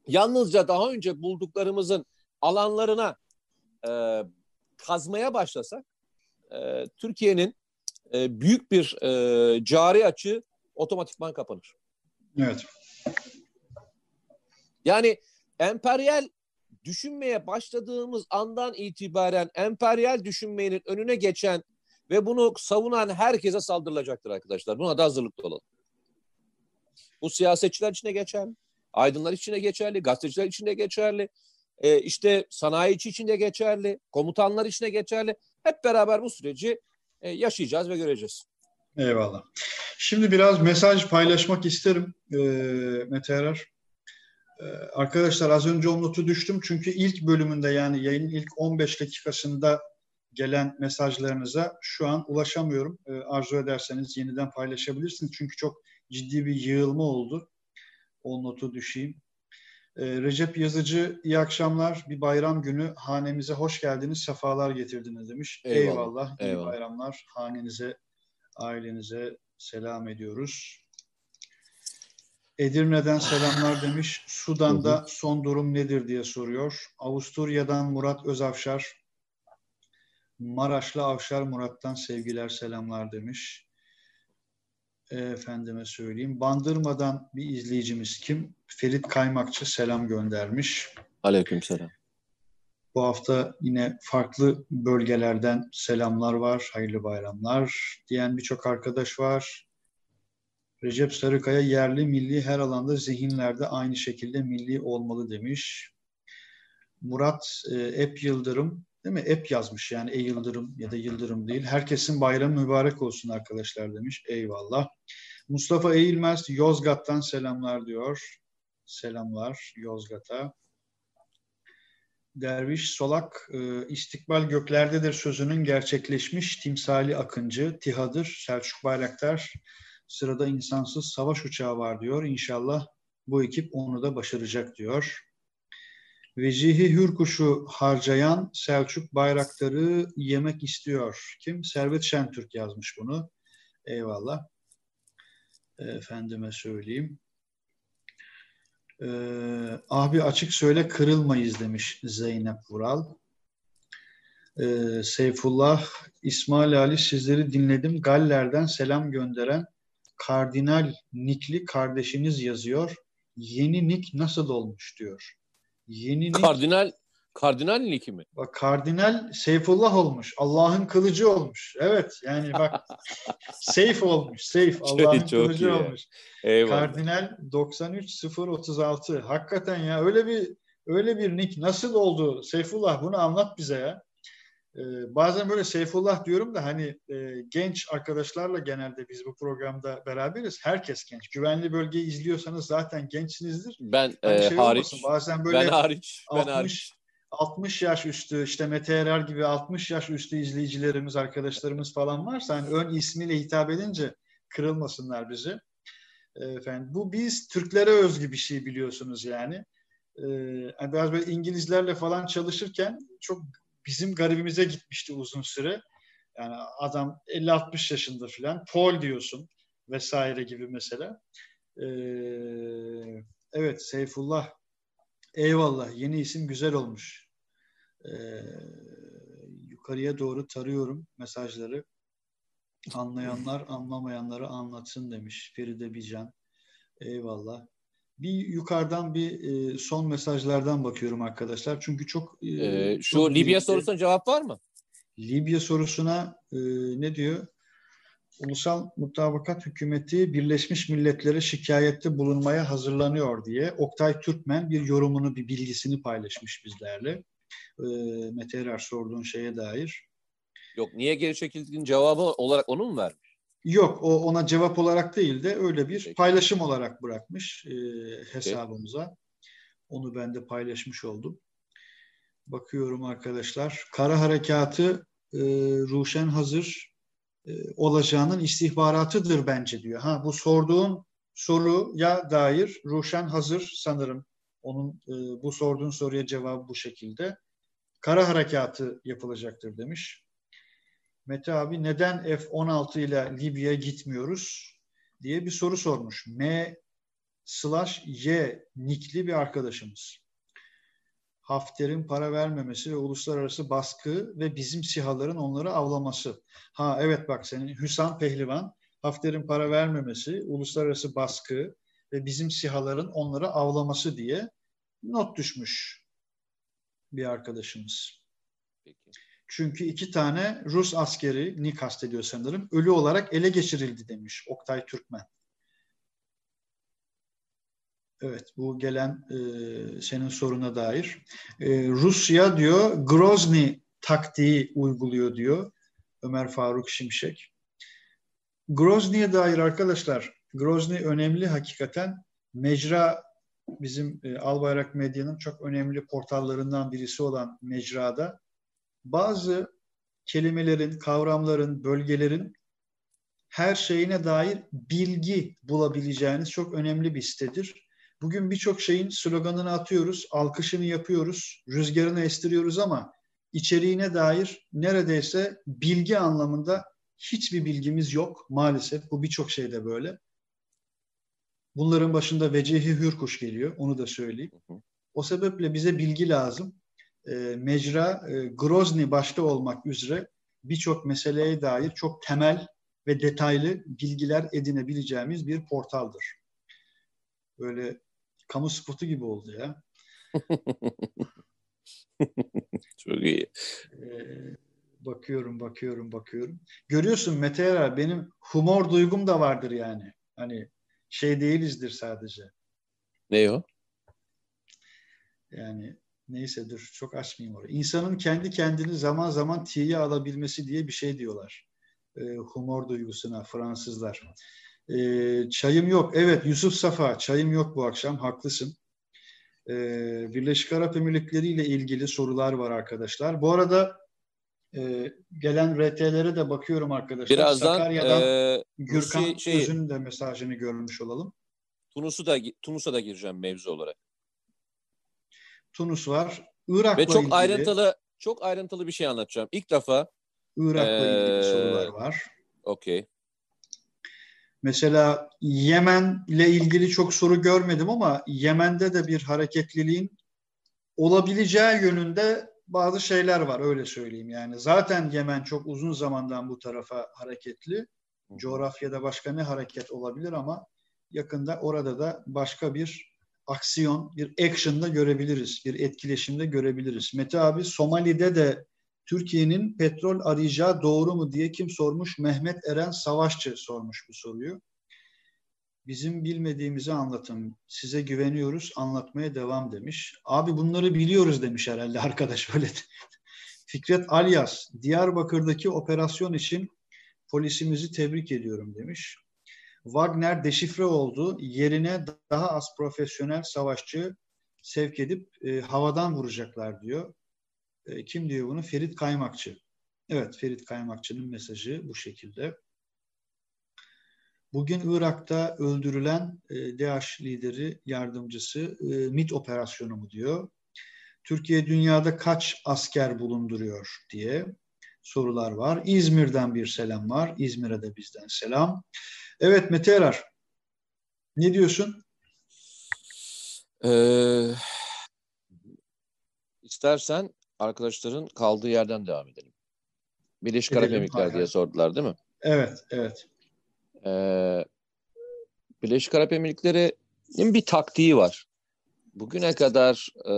Yalnızca daha önce bulduklarımızın alanlarına e, kazmaya başlasak e, Türkiye'nin e, büyük bir e, cari açığı otomatikman kapanır. Evet. Yani emperyal düşünmeye başladığımız andan itibaren emperyal düşünmenin önüne geçen ve bunu savunan herkese saldırılacaktır arkadaşlar. Buna da hazırlıklı olalım. Bu siyasetçiler için de geçerli, aydınlar için de geçerli, gazeteciler için de geçerli, e, işte sanayici için de geçerli, komutanlar için de geçerli. Hep beraber bu süreci e, yaşayacağız ve göreceğiz. Eyvallah. Şimdi biraz mesaj paylaşmak isterim e, Mete Erer. E, arkadaşlar az önce o notu düştüm çünkü ilk bölümünde yani yayının ilk 15 dakikasında gelen mesajlarınıza şu an ulaşamıyorum. E, arzu ederseniz yeniden paylaşabilirsiniz. Çünkü çok ciddi bir yığılma oldu. O notu düşeyim. E, Recep Yazıcı iyi akşamlar. Bir bayram günü hanemize hoş geldiniz, sefalar getirdiniz demiş. Eyvallah. Eyvallah. İyi Eyvallah. bayramlar. Hanenize, ailenize selam ediyoruz. Edirne'den selamlar demiş. Sudan'da son durum nedir diye soruyor. Avusturya'dan Murat Özavşar Maraşlı Avşar Murat'tan sevgiler selamlar demiş. Efendime söyleyeyim. Bandırmadan bir izleyicimiz kim? Ferit Kaymakçı selam göndermiş. Aleykümselam. Bu hafta yine farklı bölgelerden selamlar var, hayırlı bayramlar diyen birçok arkadaş var. Recep Sarıkaya yerli milli her alanda zihinlerde aynı şekilde milli olmalı demiş. Murat e, Ep Yıldırım değil mi? Ep yazmış yani E Yıldırım ya da Yıldırım değil. Herkesin bayramı mübarek olsun arkadaşlar demiş. Eyvallah. Mustafa Eğilmez Yozgat'tan selamlar diyor. Selamlar Yozgat'a. Derviş Solak e, istikbal göklerdedir sözünün gerçekleşmiş timsali akıncı Tihadır Selçuk Bayraktar sırada insansız savaş uçağı var diyor. İnşallah bu ekip onu da başaracak diyor. Vecihi Hürkuş'u harcayan Selçuk Bayraktar'ı yemek istiyor. Kim? Servet Şentürk yazmış bunu. Eyvallah. Efendime söyleyeyim. Ee, abi açık söyle kırılmayız demiş Zeynep Vural. Ee, Seyfullah, İsmail Ali sizleri dinledim. Galler'den selam gönderen Kardinal Nikli kardeşiniz yazıyor. Yeni Nik nasıl olmuş diyor. Yeni Nik, Kardinal Kardinal Nik'i mi? Bak Kardinal Seyfullah olmuş. Allah'ın kılıcı olmuş. Evet yani bak Seyf olmuş. Seyf Allah'ın kılıcı iyi. olmuş. Eyvallah. Kardinal 93036. Hakikaten ya öyle bir öyle bir nick nasıl oldu Seyfullah bunu anlat bize ya. Ee, bazen böyle Seyfullah diyorum da hani e, genç arkadaşlarla genelde biz bu programda beraberiz. Herkes genç. Güvenli bölgeyi izliyorsanız zaten gençsinizdir. Ben hani e, şey hariç. Olmasın, bazen böyle ben hariç. Ben 60, hariç. 60 yaş üstü işte Mete Erer gibi 60 yaş üstü izleyicilerimiz, arkadaşlarımız falan varsa hani ön ismiyle hitap edince kırılmasınlar bizi. Efendim, bu biz Türklere özgü bir şey biliyorsunuz yani. Ee, biraz böyle İngilizlerle falan çalışırken çok bizim garibimize gitmişti uzun süre. Yani adam 50-60 yaşında falan. Paul diyorsun vesaire gibi mesela. Ee, evet Seyfullah eyvallah yeni isim güzel olmuş. Ee, yukarıya doğru tarıyorum mesajları. Anlayanlar anlamayanları anlatsın demiş Feride Bican. Eyvallah. Bir yukarıdan bir e, son mesajlardan bakıyorum arkadaşlar. Çünkü çok... E, ee, şu çok Libya birlikte. sorusuna cevap var mı? Libya sorusuna e, ne diyor? Ulusal Mutabakat Hükümeti Birleşmiş Milletler'e şikayette bulunmaya hazırlanıyor diye Oktay Türkmen bir yorumunu, bir bilgisini paylaşmış bizlerle. E, Mete Erer sorduğun şeye dair. Yok niye geri çekildiğin cevabı olarak onu mu vermiş? Yok o ona cevap olarak değil de öyle bir Peki. paylaşım olarak bırakmış e, hesabımıza. Peki. Onu ben de paylaşmış oldum. Bakıyorum arkadaşlar. Kara harekatı e, Ruşen hazır e, olacağının istihbaratıdır bence diyor. Ha bu sorduğun soruya dair Ruşen hazır sanırım. Onun e, bu sorduğun soruya cevabı bu şekilde. Kara harekatı yapılacaktır demiş. Mete abi neden F-16 ile Libya'ya gitmiyoruz diye bir soru sormuş. M slash Y nikli bir arkadaşımız. Hafter'in para vermemesi ve uluslararası baskı ve bizim sihaların onları avlaması. Ha evet bak senin Hüsam Pehlivan Hafter'in para vermemesi, uluslararası baskı ve bizim sihaların onları avlaması diye not düşmüş bir arkadaşımız. Peki. Çünkü iki tane Rus askeri ni kastediyor sanırım ölü olarak ele geçirildi demiş Oktay Türkmen. Evet bu gelen e, senin soruna dair. E, Rusya diyor Grozny taktiği uyguluyor diyor Ömer Faruk Şimşek. Grozny'ye dair arkadaşlar Grozny önemli hakikaten. Mecra bizim e, Albayrak Medya'nın çok önemli portallarından birisi olan Mecra'da bazı kelimelerin, kavramların, bölgelerin her şeyine dair bilgi bulabileceğiniz çok önemli bir sitedir. Bugün birçok şeyin sloganını atıyoruz, alkışını yapıyoruz, rüzgarını estiriyoruz ama içeriğine dair neredeyse bilgi anlamında hiçbir bilgimiz yok maalesef. Bu birçok şeyde böyle. Bunların başında Vecihi Hürkuş geliyor, onu da söyleyeyim. O sebeple bize bilgi lazım e, mecra e, Grozny başta olmak üzere birçok meseleye dair çok temel ve detaylı bilgiler edinebileceğimiz bir portaldır. Böyle kamu spotu gibi oldu ya. Çok iyi. Ee, bakıyorum, bakıyorum, bakıyorum. Görüyorsun Mete Erer, benim humor duygum da vardır yani. Hani şey değilizdir sadece. Ne o? Yani neyse dur çok açmayayım orayı. İnsanın kendi kendini zaman zaman tiye alabilmesi diye bir şey diyorlar. E, humor duygusuna Fransızlar. E, çayım yok. Evet Yusuf Safa çayım yok bu akşam. Haklısın. E, Birleşik Arap Emirlikleri ile ilgili sorular var arkadaşlar. Bu arada e, gelen RT'lere de bakıyorum arkadaşlar. Birazdan Sakarya'dan e, Gürkan şey, Öz'ün de mesajını görmüş olalım. Tunus'u da Tunus'a da gireceğim mevzu olarak. Tunus var. Irak'la Ve çok ilgili, ayrıntılı çok ayrıntılı bir şey anlatacağım. İlk defa Irak'la ee, ilgili sorular var. Okey. Mesela Yemen ile ilgili çok soru görmedim ama Yemen'de de bir hareketliliğin olabileceği yönünde bazı şeyler var öyle söyleyeyim yani. Zaten Yemen çok uzun zamandan bu tarafa hareketli. Coğrafyada başka ne hareket olabilir ama yakında orada da başka bir aksiyon, bir action'da görebiliriz. Bir etkileşimde görebiliriz. Mete abi Somali'de de Türkiye'nin petrol arayacağı doğru mu diye kim sormuş? Mehmet Eren Savaşçı sormuş bu soruyu. Bizim bilmediğimizi anlatın. Size güveniyoruz, anlatmaya devam demiş. Abi bunları biliyoruz demiş herhalde arkadaş öyle. Fikret Alyas, Diyarbakır'daki operasyon için polisimizi tebrik ediyorum demiş. Wagner deşifre oldu. Yerine daha az profesyonel savaşçı sevk edip e, havadan vuracaklar diyor. E, kim diyor bunu? Ferit Kaymakçı. Evet, Ferit Kaymakçı'nın mesajı bu şekilde. Bugün Irak'ta öldürülen e, DAEŞ lideri yardımcısı e, MIT operasyonu mu diyor. Türkiye dünyada kaç asker bulunduruyor diye sorular var. İzmir'den bir selam var. İzmir'e de bizden selam. Evet Mete Erar. Ne diyorsun? Ee, istersen arkadaşların kaldığı yerden devam edelim. Birleşik Arap Emirlikleri diye sordular değil mi? Evet, evet. Ee, Birleşik Arap Emirlikleri'nin bir taktiği var. Bugüne kadar e,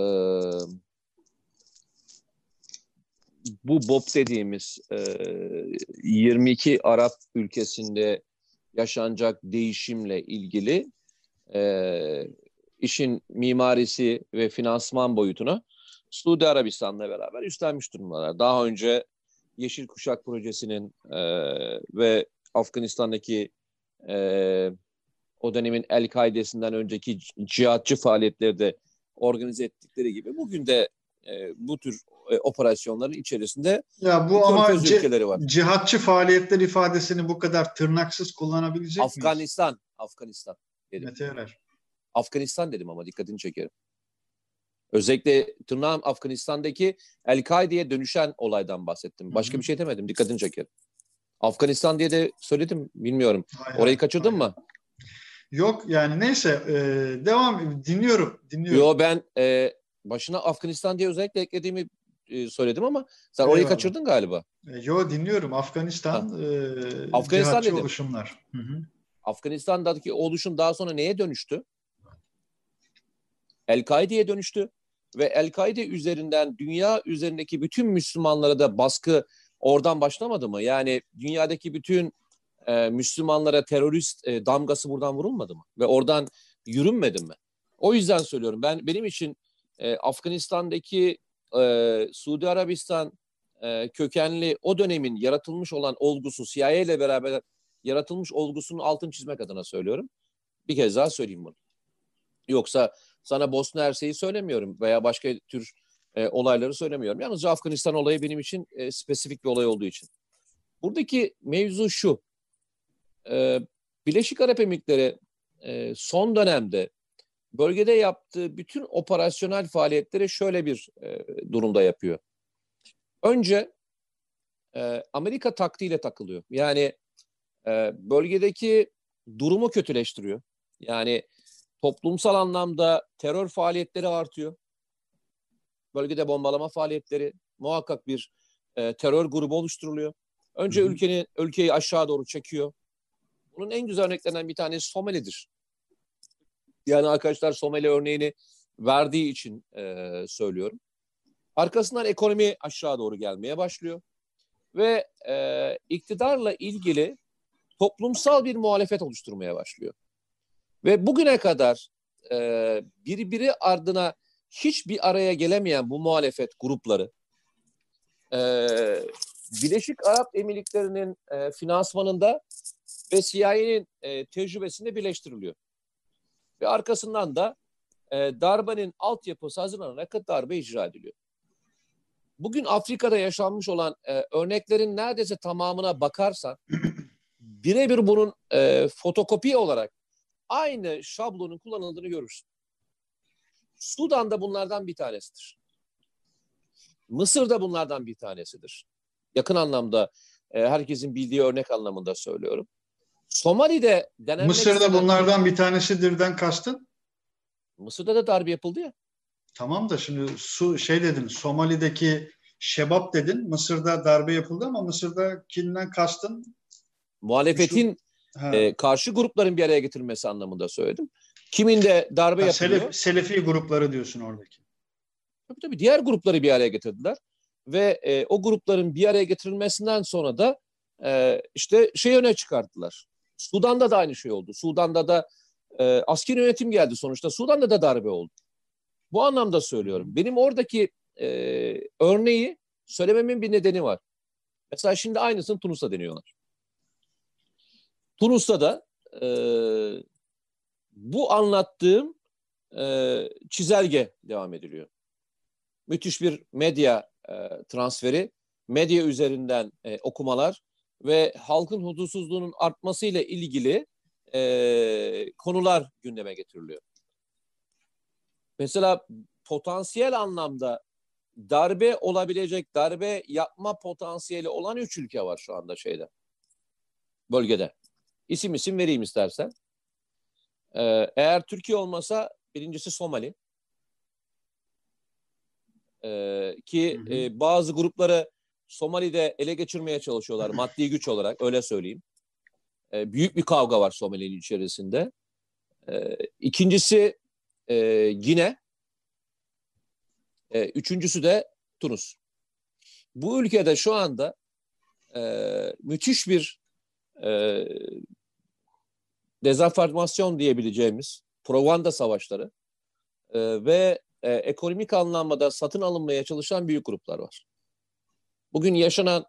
bu BOP dediğimiz e, 22 Arap ülkesinde yaşanacak değişimle ilgili e, işin mimarisi ve finansman boyutunu Suudi Arabistan'la beraber üstlenmiş durumdalar. Daha önce Yeşil Kuşak Projesi'nin e, ve Afganistan'daki e, o dönemin El-Kaide'sinden önceki cihatçı faaliyetleri de organize ettikleri gibi bugün de e, bu tür e, operasyonların içerisinde ya bu ama ülkeleri var. cihatçı faaliyetler ifadesini bu kadar tırnaksız kullanabilecek Afganistan, miyiz? Afganistan dedim. Mete Erer. Afganistan dedim ama dikkatini çekerim. Özellikle tırnağım Afganistan'daki El-Kaide'ye dönüşen olaydan bahsettim. Başka Hı-hı. bir şey demedim. Dikkatini çekerim. Afganistan diye de söyledim. Bilmiyorum. Hayır, Orayı kaçırdın hayır. mı? Yok yani neyse e, devam dinliyorum. dinliyorum. Yo ben e, başına Afganistan diye özellikle eklediğimi e, söyledim ama sen orayı Eyvallah. kaçırdın galiba. E, yo dinliyorum. Afganistan e, Afganistan dedim. oluşumlar. Hı hı. Afganistan'daki oluşum daha sonra neye dönüştü? El-Kaide'ye dönüştü ve El-Kaide üzerinden dünya üzerindeki bütün Müslümanlara da baskı oradan başlamadı mı? Yani dünyadaki bütün e, Müslümanlara terörist e, damgası buradan vurulmadı mı? Ve oradan yürünmedi mi? O yüzden söylüyorum. Ben benim için e, Afganistan'daki e, Suudi Arabistan e, kökenli o dönemin yaratılmış olan olgusu CIA ile beraber yaratılmış olgusunun altını çizmek adına söylüyorum. Bir kez daha söyleyeyim bunu. Yoksa sana Bosna Hersek'i söylemiyorum veya başka tür e, olayları söylemiyorum. Yalnızca Afganistan olayı benim için e, spesifik bir olay olduğu için. Buradaki mevzu şu. E, Birleşik Arap Emirlikleri e, son dönemde bölgede yaptığı bütün operasyonel faaliyetleri şöyle bir e, durumda yapıyor. Önce e, Amerika taktiğiyle takılıyor. Yani e, bölgedeki durumu kötüleştiriyor. Yani toplumsal anlamda terör faaliyetleri artıyor. Bölgede bombalama faaliyetleri, muhakkak bir e, terör grubu oluşturuluyor. Önce ülkenin ülkeyi aşağı doğru çekiyor. Bunun en güzel örneklerinden bir tanesi Somali'dir. Yani arkadaşlar Somali örneğini verdiği için e, söylüyorum. Arkasından ekonomi aşağı doğru gelmeye başlıyor ve e, iktidarla ilgili toplumsal bir muhalefet oluşturmaya başlıyor. Ve bugüne kadar e, birbiri ardına hiçbir araya gelemeyen bu muhalefet grupları e, Birleşik Arap Emirlikleri'nin e, finansmanında ve CIA'nin e, tecrübesinde birleştiriliyor. Ve arkasından da e, darbenin altyapısı hazırlanarak darbe icra ediliyor. Bugün Afrika'da yaşanmış olan e, örneklerin neredeyse tamamına bakarsan birebir bunun e, fotokopi olarak aynı şablonun kullanıldığını görürsün. Sudan da bunlardan bir tanesidir. Mısır da bunlardan bir tanesidir. Yakın anlamda e, herkesin bildiği örnek anlamında söylüyorum. Somali'de denenmek Mısır'da bunlardan bir tanesidirden kastın? Mısır'da da darbe yapıldı ya. Tamam da şimdi su şey dedin Somali'deki şebap dedin. Mısır'da darbe yapıldı ama Mısır'dakinden kastın muhalefetin e, karşı grupların bir araya getirilmesi anlamında söyledim. Kimin de darbe ha, yapılıyor. Selef, Selefi grupları diyorsun oradaki. Tabii tabii diğer grupları bir araya getirdiler. Ve e, o grupların bir araya getirilmesinden sonra da e, işte şey öne çıkarttılar. Sudan'da da aynı şey oldu. Sudan'da da e, askeri yönetim geldi sonuçta. Sudan'da da darbe oldu. Bu anlamda söylüyorum. Benim oradaki e, örneği söylememin bir nedeni var. Mesela şimdi aynısını Tunus'ta deniyorlar. Tunus'ta da e, bu anlattığım e, çizelge devam ediliyor. Müthiş bir medya e, transferi, medya üzerinden e, okumalar ve halkın huzursuzluğunun artmasıyla ilgili e, konular gündeme getiriliyor. Mesela potansiyel anlamda darbe olabilecek, darbe yapma potansiyeli olan üç ülke var şu anda şeyde, bölgede. İsim isim vereyim istersen. Ee, eğer Türkiye olmasa birincisi Somali. Ee, ki hı hı. E, bazı grupları Somali'de ele geçirmeye çalışıyorlar maddi güç olarak öyle söyleyeyim. Ee, büyük bir kavga var Somali'nin içerisinde. Ee, ikincisi e, Gine. Ee, üçüncüsü de Tunus. Bu ülkede şu anda e, müthiş bir e, dezenformasyon diyebileceğimiz propaganda savaşları e, ve e, ekonomik anlamda satın alınmaya çalışan büyük gruplar var. Bugün yaşanan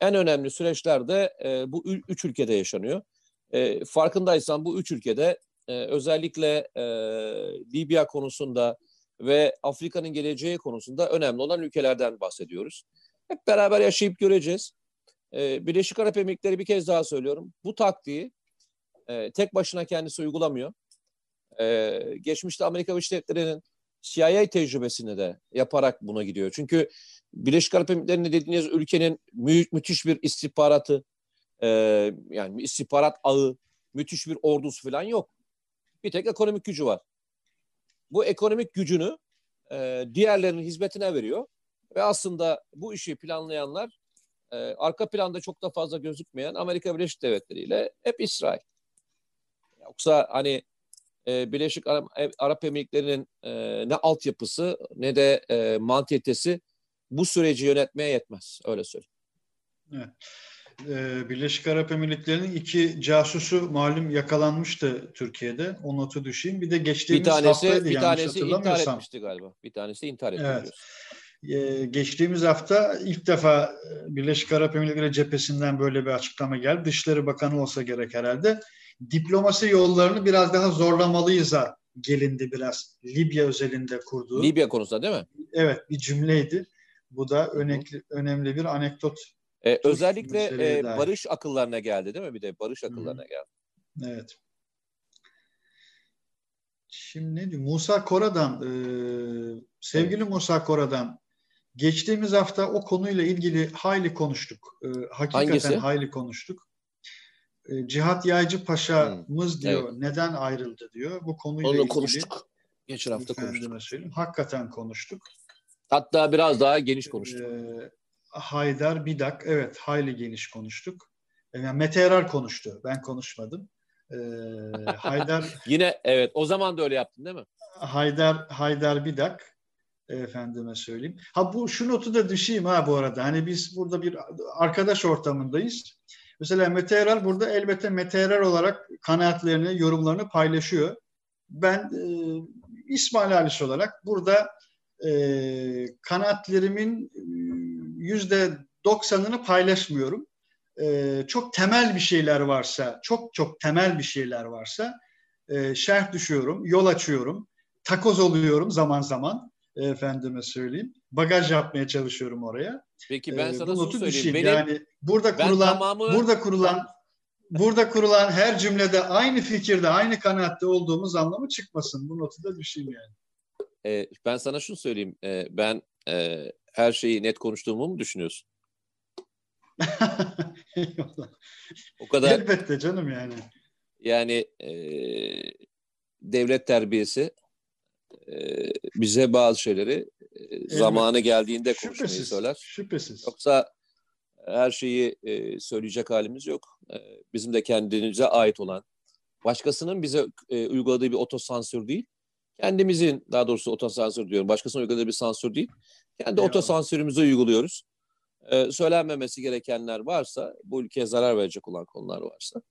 en önemli süreçlerde e, bu üç ülkede yaşanıyor. E, farkındaysan bu üç ülkede e, özellikle e, Libya konusunda ve Afrika'nın geleceği konusunda önemli olan ülkelerden bahsediyoruz. Hep beraber yaşayıp göreceğiz. E, Birleşik Arap Emirlikleri bir kez daha söylüyorum. Bu taktiği e, tek başına kendisi uygulamıyor. E, geçmişte Amerika Birleşik Devletleri'nin CIA tecrübesini de yaparak buna gidiyor. Çünkü Birleşik Arap Emirlikleri'nde dediğiniz ülkenin mü müthiş bir istihbaratı, e, yani istihbarat ağı, müthiş bir ordusu falan yok. Bir tek ekonomik gücü var. Bu ekonomik gücünü e, diğerlerinin hizmetine veriyor. Ve aslında bu işi planlayanlar e, arka planda çok da fazla gözükmeyen Amerika Birleşik Devletleri ile hep İsrail. Yoksa hani e, Birleşik Arap, Arap Emirlikleri'nin e, ne altyapısı ne de e, mantiyetesi bu süreci yönetmeye yetmez. Öyle söyleyeyim. Evet. Ee, Birleşik Arap Emirlikleri'nin iki casusu malum yakalanmıştı Türkiye'de. O notu düşeyim. Bir de geçtiğimiz bir tanesi, haftaydı bir tanesi intihar etmişti galiba. Bir tanesi intihar etti. Evet. Ee, geçtiğimiz hafta ilk defa Birleşik Arap Emirlikleri cephesinden böyle bir açıklama geldi. Dışişleri Bakanı olsa gerek herhalde diplomasi yollarını biraz daha zorlamalıyız'a gelindi biraz. Libya özelinde kurduğu. Libya konusunda değil mi? Evet bir cümleydi. Bu da önemli, önemli bir anekdot. Ee, özellikle e, barış akıllarına geldi değil mi? Bir de barış akıllarına Hı. geldi. Evet. Şimdi ne diyor? Musa Kora'dan, e, sevgili evet. Musa Kora'dan geçtiğimiz hafta o konuyla ilgili hayli konuştuk. E, hakikaten Hangisi? hayli konuştuk. E, Cihat Yaycı Paşa'mız hmm. diyor evet. neden ayrıldı diyor. Bu konuyla Onu ilgili. konuştuk. Geçen hafta konuştuk. Söyleyeyim. Hakikaten konuştuk. Hatta biraz daha geniş konuştuk. Ee, Haydar Bidak, evet hayli geniş konuştuk. E, yani Mete Erar konuştu, ben konuşmadım. Ee, Haydar... Yine evet, o zaman da öyle yaptın değil mi? Haydar Haydar Bidak efendime söyleyeyim. Ha bu şu notu da düşeyim ha bu arada. Hani biz burada bir arkadaş ortamındayız. Mesela Mete Erer burada elbette Mete Erer olarak kanaatlerini, yorumlarını paylaşıyor. Ben e, İsmail Halis olarak burada e, kanaatlerimin e, yüzde doksanını paylaşmıyorum. E, çok temel bir şeyler varsa, çok çok temel bir şeyler varsa e, şerh düşüyorum, yol açıyorum, takoz oluyorum zaman zaman efendime söyleyeyim. Bagaj yapmaya çalışıyorum oraya. Peki ben ee, sana şunu söyleyeyim. Benim, yani burada kurulan tamamı... burada kurulan burada kurulan her cümlede aynı fikirde, aynı kanaatte olduğumuz anlamı çıkmasın. Bu notu da düşeyim yani. Ee, ben sana şunu söyleyeyim. Ee, ben e, her şeyi net konuştuğumu mu düşünüyorsun? o kadar. Elbette canım yani. Yani e, devlet terbiyesi bize bazı şeyleri e, zamanı geldiğinde konuşmayı şüphesiz, söyler. Şüphesiz. Yoksa her şeyi e, söyleyecek halimiz yok. E, bizim de kendimize ait olan, başkasının bize e, uyguladığı bir otosansür değil, kendimizin daha doğrusu otosansür diyorum, başkasının uyguladığı bir sansür değil, kendi Eyvallah. otosansürümüzü uyguluyoruz. E, söylenmemesi gerekenler varsa, bu ülkeye zarar verecek olan konular varsa,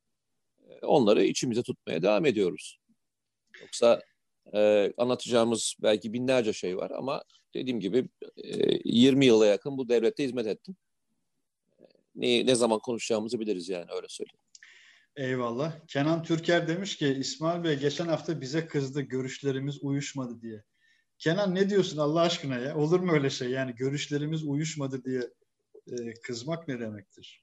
e, onları içimize tutmaya devam ediyoruz. Yoksa e, anlatacağımız belki binlerce şey var ama dediğim gibi e, 20 yıla yakın bu devlette hizmet ettim. Ne, ne zaman konuşacağımızı biliriz yani öyle söyleyeyim. Eyvallah. Kenan Türker demiş ki İsmail Bey geçen hafta bize kızdı görüşlerimiz uyuşmadı diye. Kenan ne diyorsun Allah aşkına ya? Olur mu öyle şey? Yani görüşlerimiz uyuşmadı diye e, kızmak ne demektir?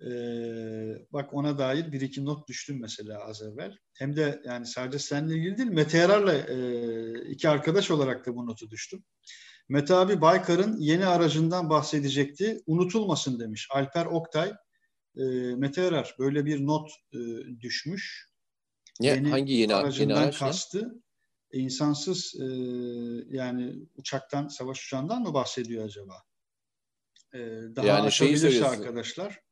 Ee, bak ona dair bir iki not düştüm mesela az evvel. Hem de yani sadece seninle ilgili değil, Mete Yarar'la e, iki arkadaş olarak da bu notu düştüm. Mete abi Baykar'ın yeni aracından bahsedecekti. Unutulmasın demiş. Alper Oktay, e, Mete Yarar böyle bir not e, düşmüş. Ne, yeni hangi yeni, aracından yeni araç kastı? E, insansız e, yani uçaktan, savaş uçağından mı bahsediyor acaba? E, daha yani şeyi arkadaşlar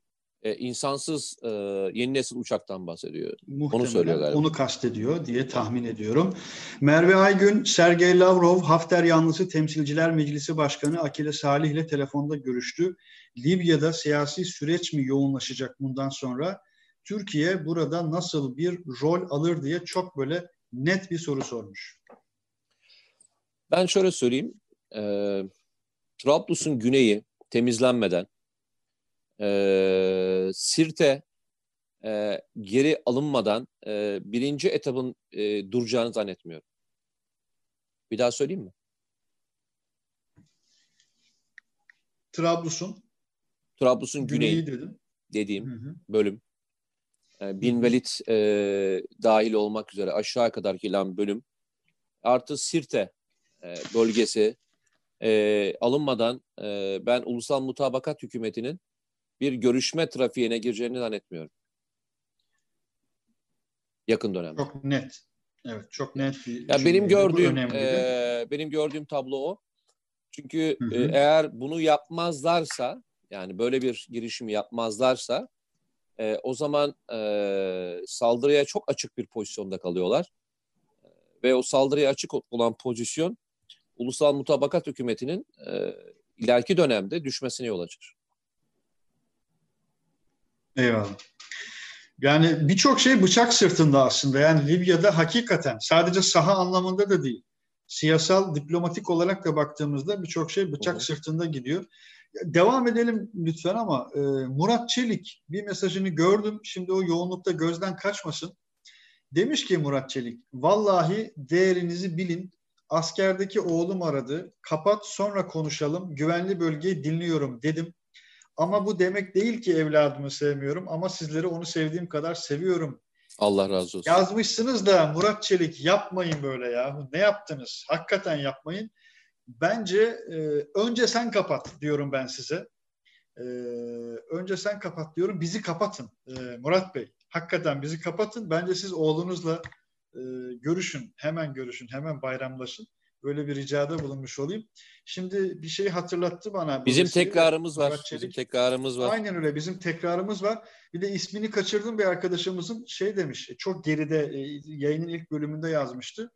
e, insansız e, yeni nesil uçaktan bahsediyor. Muhtemelen onu söylüyor galiba. Onu kastediyor diye tahmin ediyorum. Merve Aygün, Sergey Lavrov, Hafter yanlısı Temsilciler Meclisi Başkanı Akile Salih ile telefonda görüştü. Libya'da siyasi süreç mi yoğunlaşacak bundan sonra? Türkiye burada nasıl bir rol alır diye çok böyle net bir soru sormuş. Ben şöyle söyleyeyim. E, Trablus'un güneyi temizlenmeden e, Sirte e, geri alınmadan e, birinci etabın e, duracağını zannetmiyorum. Bir daha söyleyeyim mi? Trablus'un Trablus'un güneyi, güneyi dedim. dediğim hı hı. bölüm. E, Bin Velid e, dahil olmak üzere aşağı kadar gelen bölüm artı Sirte e, bölgesi e, alınmadan e, ben ulusal mutabakat hükümetinin bir görüşme trafiğine gireceğini zannetmiyorum. Yakın dönemde. Çok net. Evet, çok net bir. Ya benim gördüğüm e, benim gördüğüm tablo o. Çünkü hı hı. Eğer bunu yapmazlarsa yani böyle bir girişimi yapmazlarsa e, o zaman e, saldırıya çok açık bir pozisyonda kalıyorlar. Ve o saldırıya açık olan pozisyon ulusal mutabakat hükümetinin e, ileriki dönemde düşmesine yol açar. Eyvallah. Yani birçok şey bıçak sırtında aslında. Yani Libya'da hakikaten sadece saha anlamında da değil. Siyasal, diplomatik olarak da baktığımızda birçok şey bıçak Olur. sırtında gidiyor. Devam edelim lütfen ama e, Murat Çelik bir mesajını gördüm. Şimdi o yoğunlukta gözden kaçmasın. Demiş ki Murat Çelik, vallahi değerinizi bilin. Askerdeki oğlum aradı. Kapat sonra konuşalım. Güvenli bölgeyi dinliyorum dedim. Ama bu demek değil ki evladımı sevmiyorum ama sizleri onu sevdiğim kadar seviyorum. Allah razı olsun. Yazmışsınız da Murat Çelik yapmayın böyle ya. Ne yaptınız? Hakikaten yapmayın. Bence e, önce sen kapat diyorum ben size. E, önce sen kapat diyorum. Bizi kapatın e, Murat Bey. Hakikaten bizi kapatın. Bence siz oğlunuzla e, görüşün. Hemen görüşün. Hemen bayramlaşın. Böyle bir ricada bulunmuş olayım. Şimdi bir şey hatırlattı bana. Bizim tekrarımız var. Bizim tekrarımız var. Aynen öyle. Bizim tekrarımız var. Bir de ismini kaçırdım bir arkadaşımızın şey demiş. Çok geride e, yayının ilk bölümünde yazmıştı.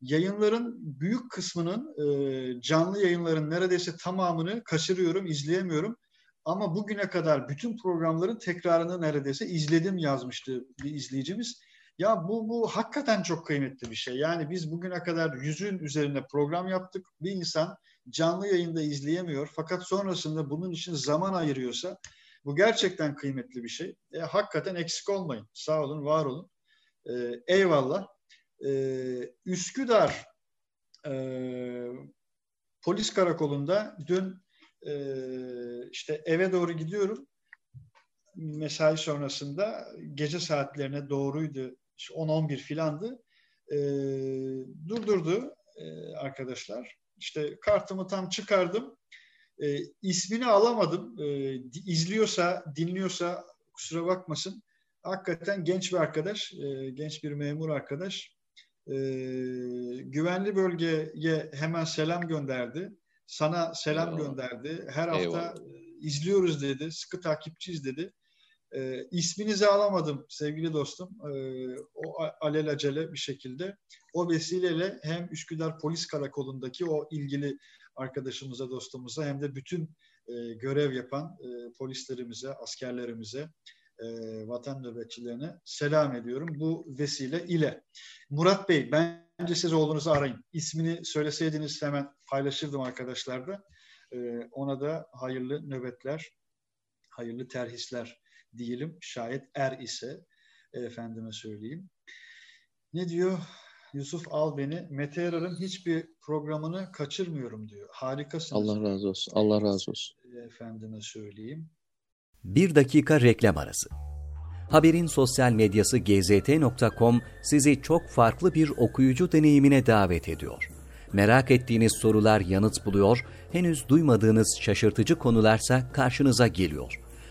yayınların büyük kısmının e, canlı yayınların neredeyse tamamını kaçırıyorum, izleyemiyorum. Ama bugüne kadar bütün programların tekrarını neredeyse izledim yazmıştı bir izleyicimiz. Ya bu, bu hakikaten çok kıymetli bir şey. Yani biz bugüne kadar yüzün üzerinde program yaptık. Bir insan canlı yayında izleyemiyor. Fakat sonrasında bunun için zaman ayırıyorsa bu gerçekten kıymetli bir şey. E, hakikaten eksik olmayın. Sağ olun, var olun. E, eyvallah. E, Üsküdar e, polis karakolunda dün e, işte eve doğru gidiyorum. Mesai sonrasında gece saatlerine doğruydu. İşte 10-11 filandı. E, durdurdu e, arkadaşlar. İşte kartımı tam çıkardım. E, ismini alamadım. E, izliyorsa, dinliyorsa kusura bakmasın. Hakikaten genç bir arkadaş, e, genç bir memur arkadaş. E, güvenli bölgeye hemen selam gönderdi. Sana selam Eyvallah. gönderdi. Her hafta Eyvallah. izliyoruz dedi. Sıkı takipçiyiz dedi. E, isminizi alamadım sevgili dostum. E, o alelacele bir şekilde. O vesileyle hem Üsküdar Polis Karakolu'ndaki o ilgili arkadaşımıza, dostumuza hem de bütün e, görev yapan e, polislerimize, askerlerimize, e, vatan nöbetçilerine selam ediyorum bu vesile ile. Murat Bey, bence siz oğlunuzu arayın. İsmini söyleseydiniz hemen paylaşırdım arkadaşlarda. E, ona da hayırlı nöbetler, hayırlı terhisler diyelim. Şayet er ise efendime söyleyeyim. Ne diyor? Yusuf al beni. Mete Yarar'ın hiçbir programını kaçırmıyorum diyor. Harikasınız. Allah razı olsun. Allah razı olsun. Efendime söyleyeyim. Bir dakika reklam arası. Haberin sosyal medyası gzt.com sizi çok farklı bir okuyucu deneyimine davet ediyor. Merak ettiğiniz sorular yanıt buluyor, henüz duymadığınız şaşırtıcı konularsa karşınıza geliyor.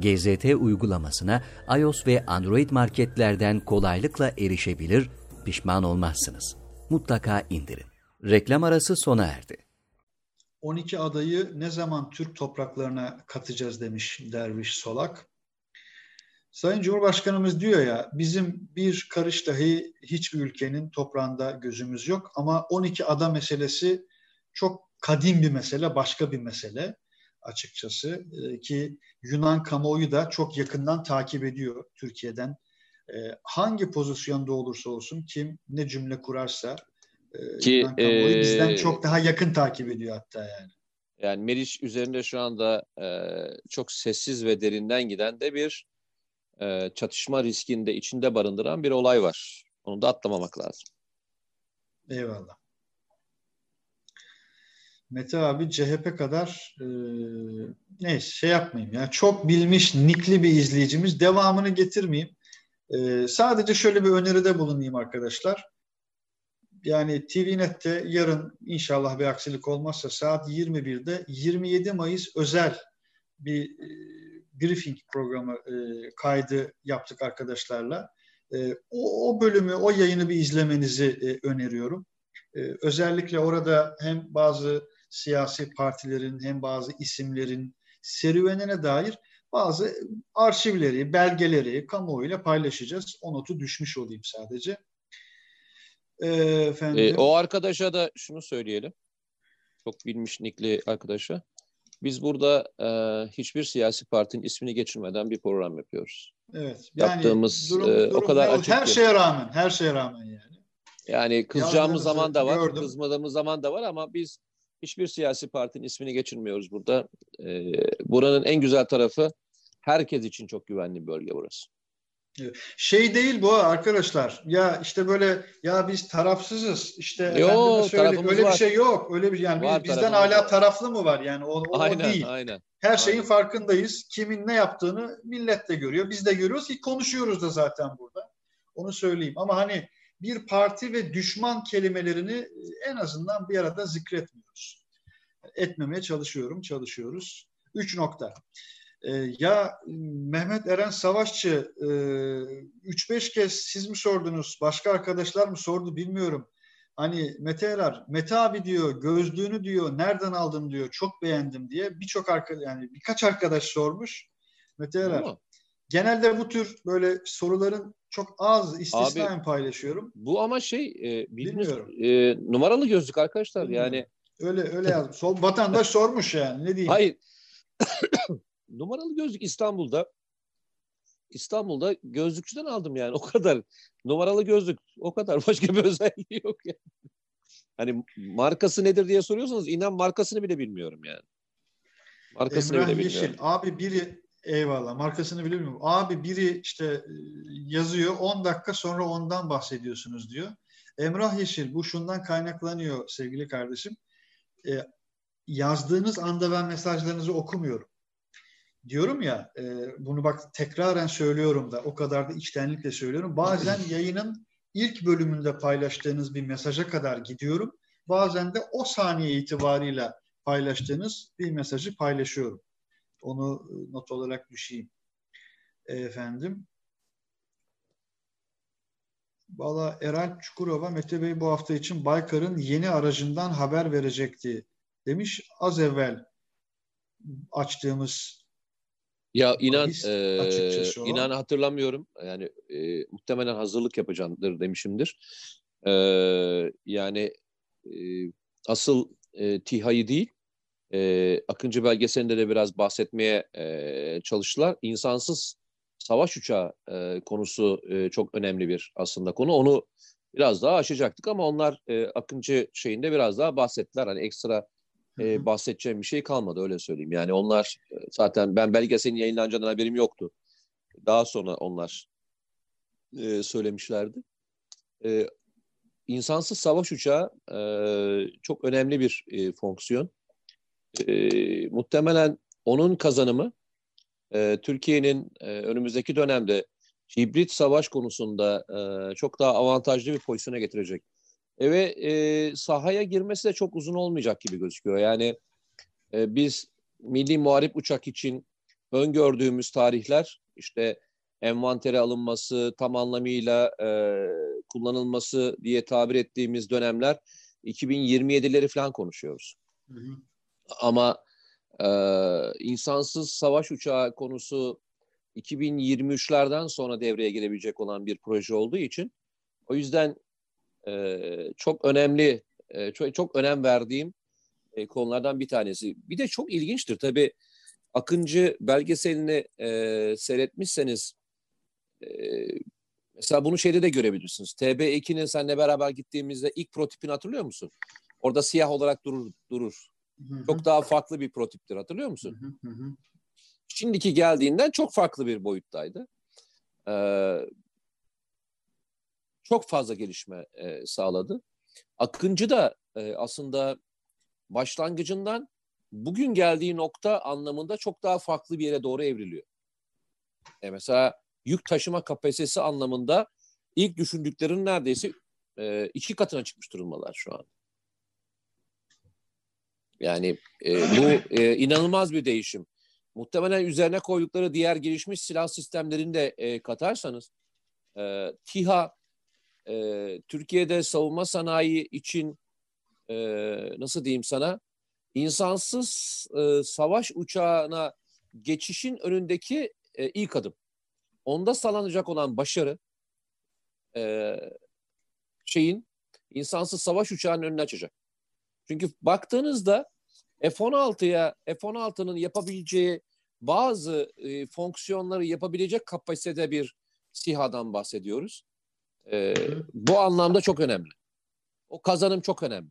GZT uygulamasına iOS ve Android marketlerden kolaylıkla erişebilir, pişman olmazsınız. Mutlaka indirin. Reklam arası sona erdi. 12 adayı ne zaman Türk topraklarına katacağız demiş Derviş Solak. Sayın Cumhurbaşkanımız diyor ya bizim bir karış dahi hiçbir ülkenin toprağında gözümüz yok ama 12 ada meselesi çok kadim bir mesele, başka bir mesele açıkçası e, ki Yunan kamuoyu da çok yakından takip ediyor Türkiye'den. E, hangi pozisyonda olursa olsun kim ne cümle kurarsa e, ki, Yunan kamuoyu e, bizden çok daha yakın takip ediyor hatta yani. Yani Meriç üzerinde şu anda e, çok sessiz ve derinden giden de bir e, çatışma riskinde içinde barındıran bir olay var. Onu da atlamamak lazım. Eyvallah. Mete abi CHP kadar e, neyse şey yapmayayım ya çok bilmiş nikli bir izleyicimiz devamını getirmeyeyim. E, sadece şöyle bir öneride bulunayım arkadaşlar. Yani TVNet'te yarın inşallah bir aksilik olmazsa saat 21'de 27 Mayıs özel bir e, briefing programı e, kaydı yaptık arkadaşlarla. E, o, o bölümü, o yayını bir izlemenizi e, öneriyorum. E, özellikle orada hem bazı siyasi partilerin hem bazı isimlerin serüvenine dair bazı arşivleri, belgeleri kamuoyuyla paylaşacağız. O notu düşmüş olayım sadece. Ee, efendim. E, o arkadaşa da şunu söyleyelim. Çok bilmiş nikli arkadaşa. Biz burada e, hiçbir siyasi partinin ismini geçirmeden bir program yapıyoruz. Evet. Yani Yaptığımız durum, e, durum, o kadar açık. Her şeye rağmen, her şeye rağmen yani. Yani kızacağımız zaman da var, gördüm. kızmadığımız zaman da var ama biz hiçbir siyasi partinin ismini geçirmiyoruz burada. E, buranın en güzel tarafı herkes için çok güvenli bir bölge burası. Şey değil bu arkadaşlar. Ya işte böyle ya biz tarafsızız. İşte yok, öyle var. bir şey yok. Öyle bir yani var, bizden hala var. taraflı mı var yani o, o aynen, değil. Aynen. Her şeyin aynen. farkındayız. Kimin ne yaptığını millet de görüyor. Biz de görüyoruz ki konuşuyoruz da zaten burada. Onu söyleyeyim. Ama hani bir parti ve düşman kelimelerini en azından bir arada zikretmiyoruz. etmemeye çalışıyorum, çalışıyoruz. Üç nokta. E, ya Mehmet Eren Savaşçı e, 3-5 kez siz mi sordunuz, başka arkadaşlar mı sordu bilmiyorum. Hani Mete Erar, Mete abi diyor, gözlüğünü diyor, nereden aldın diyor, çok beğendim diye birçok arkadaş yani birkaç arkadaş sormuş. Mete Erar. Genelde bu tür böyle soruların çok az istisnaen paylaşıyorum. Bu ama şey e, bilmiyorum. E, numaralı gözlük arkadaşlar bilmiyorum. yani. Öyle öyle yazmış. Sol vatandaş sormuş yani ne diyeyim. Hayır. numaralı gözlük İstanbul'da İstanbul'da gözlükçüden aldım yani o kadar. Numaralı gözlük o kadar başka bir özelliği yok yani. Hani markası nedir diye soruyorsanız inan markasını bile bilmiyorum yani. Markasını Emrah bile Yeşil. bilmiyorum. Abi biri eyvallah markasını bile bilmiyorum. Abi biri işte e, yazıyor 10 dakika sonra ondan bahsediyorsunuz diyor. Emrah Yeşil bu şundan kaynaklanıyor sevgili kardeşim. E, yazdığınız anda ben mesajlarınızı okumuyorum diyorum ya e, bunu bak tekraren söylüyorum da o kadar da içtenlikle söylüyorum. Bazen yayının ilk bölümünde paylaştığınız bir mesaja kadar gidiyorum. Bazen de o saniye itibarıyla paylaştığınız bir mesajı paylaşıyorum. Onu e, not olarak düşeyim. Efendim. Valla Eral Çukurova, Mete Bey bu hafta için Baykar'ın yeni aracından haber verecekti demiş. Az evvel açtığımız ya inan e, inan hatırlamıyorum. Yani e, muhtemelen hazırlık yapacağımdır demişimdir. E, yani e, asıl e, TİHA'yı değil e, Akıncı belgeselinde de biraz bahsetmeye e, çalıştılar. İnsansız savaş uçağı e, konusu e, çok önemli bir aslında konu. Onu biraz daha aşacaktık ama onlar e, Akıncı şeyinde biraz daha bahsettiler. Hani ekstra e, bahsedeceğim bir şey kalmadı öyle söyleyeyim. Yani onlar zaten ben belgeselin yayınlanacağından haberim yoktu. Daha sonra onlar e, söylemişlerdi. E, insansız savaş uçağı e, çok önemli bir e, fonksiyon. E, muhtemelen onun kazanımı e, Türkiye'nin e, önümüzdeki dönemde hibrit savaş konusunda e, çok daha avantajlı bir pozisyona getirecek e, ve e, sahaya girmesi de çok uzun olmayacak gibi gözüküyor. Yani e, biz milli muharip uçak için öngördüğümüz tarihler işte envantere alınması, tam anlamıyla e, kullanılması diye tabir ettiğimiz dönemler 2027'leri falan konuşuyoruz. Hı hı. Ama e, insansız savaş uçağı konusu 2023'lerden sonra devreye girebilecek olan bir proje olduğu için o yüzden e, çok önemli, e, çok, çok önem verdiğim e, konulardan bir tanesi. Bir de çok ilginçtir tabii Akıncı belgeselini e, seyretmişseniz e, mesela bunu şeyde de görebilirsiniz. TB2'nin seninle beraber gittiğimizde ilk prototipini hatırlıyor musun? Orada siyah olarak durur. durur. Çok daha farklı bir prototiptir hatırlıyor musun? Hı hı hı. Şimdiki geldiğinden çok farklı bir boyuttaydı. Ee, çok fazla gelişme e, sağladı. Akıncı da e, aslında başlangıcından bugün geldiği nokta anlamında çok daha farklı bir yere doğru evriliyor. E mesela yük taşıma kapasitesi anlamında ilk düşündüklerinin neredeyse e, iki katına çıkmış durumdalar şu an. Yani e, bu e, inanılmaz bir değişim. Muhtemelen üzerine koydukları diğer gelişmiş silah sistemlerini de e, katarsanız e, TİHA e, Türkiye'de savunma sanayi için e, nasıl diyeyim sana insansız e, savaş uçağına geçişin önündeki e, ilk adım. Onda sağlanacak olan başarı e, şeyin insansız savaş uçağının önünü açacak. Çünkü baktığınızda F-16'ya F-16'nın yapabileceği bazı e, fonksiyonları yapabilecek kapasitede bir SİHA'dan bahsediyoruz. E, bu anlamda çok önemli. O kazanım çok önemli.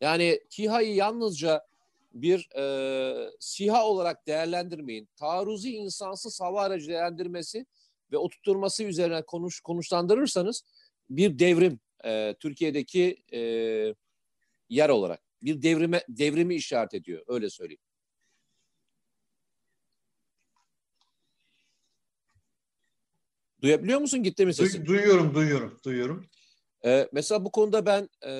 Yani TİHA'yı yalnızca bir e, SİHA olarak değerlendirmeyin. Taarruzi insansız hava aracı değerlendirmesi ve oturtturması üzerine konuş konuşlandırırsanız bir devrim e, Türkiye'deki e, yer olarak bir devrime devrimi işaret ediyor öyle söyleyeyim. Duyabiliyor musun gitti mi sesin? Du- duyuyorum, duyuyorum, duyuyorum. Ee, mesela bu konuda ben e,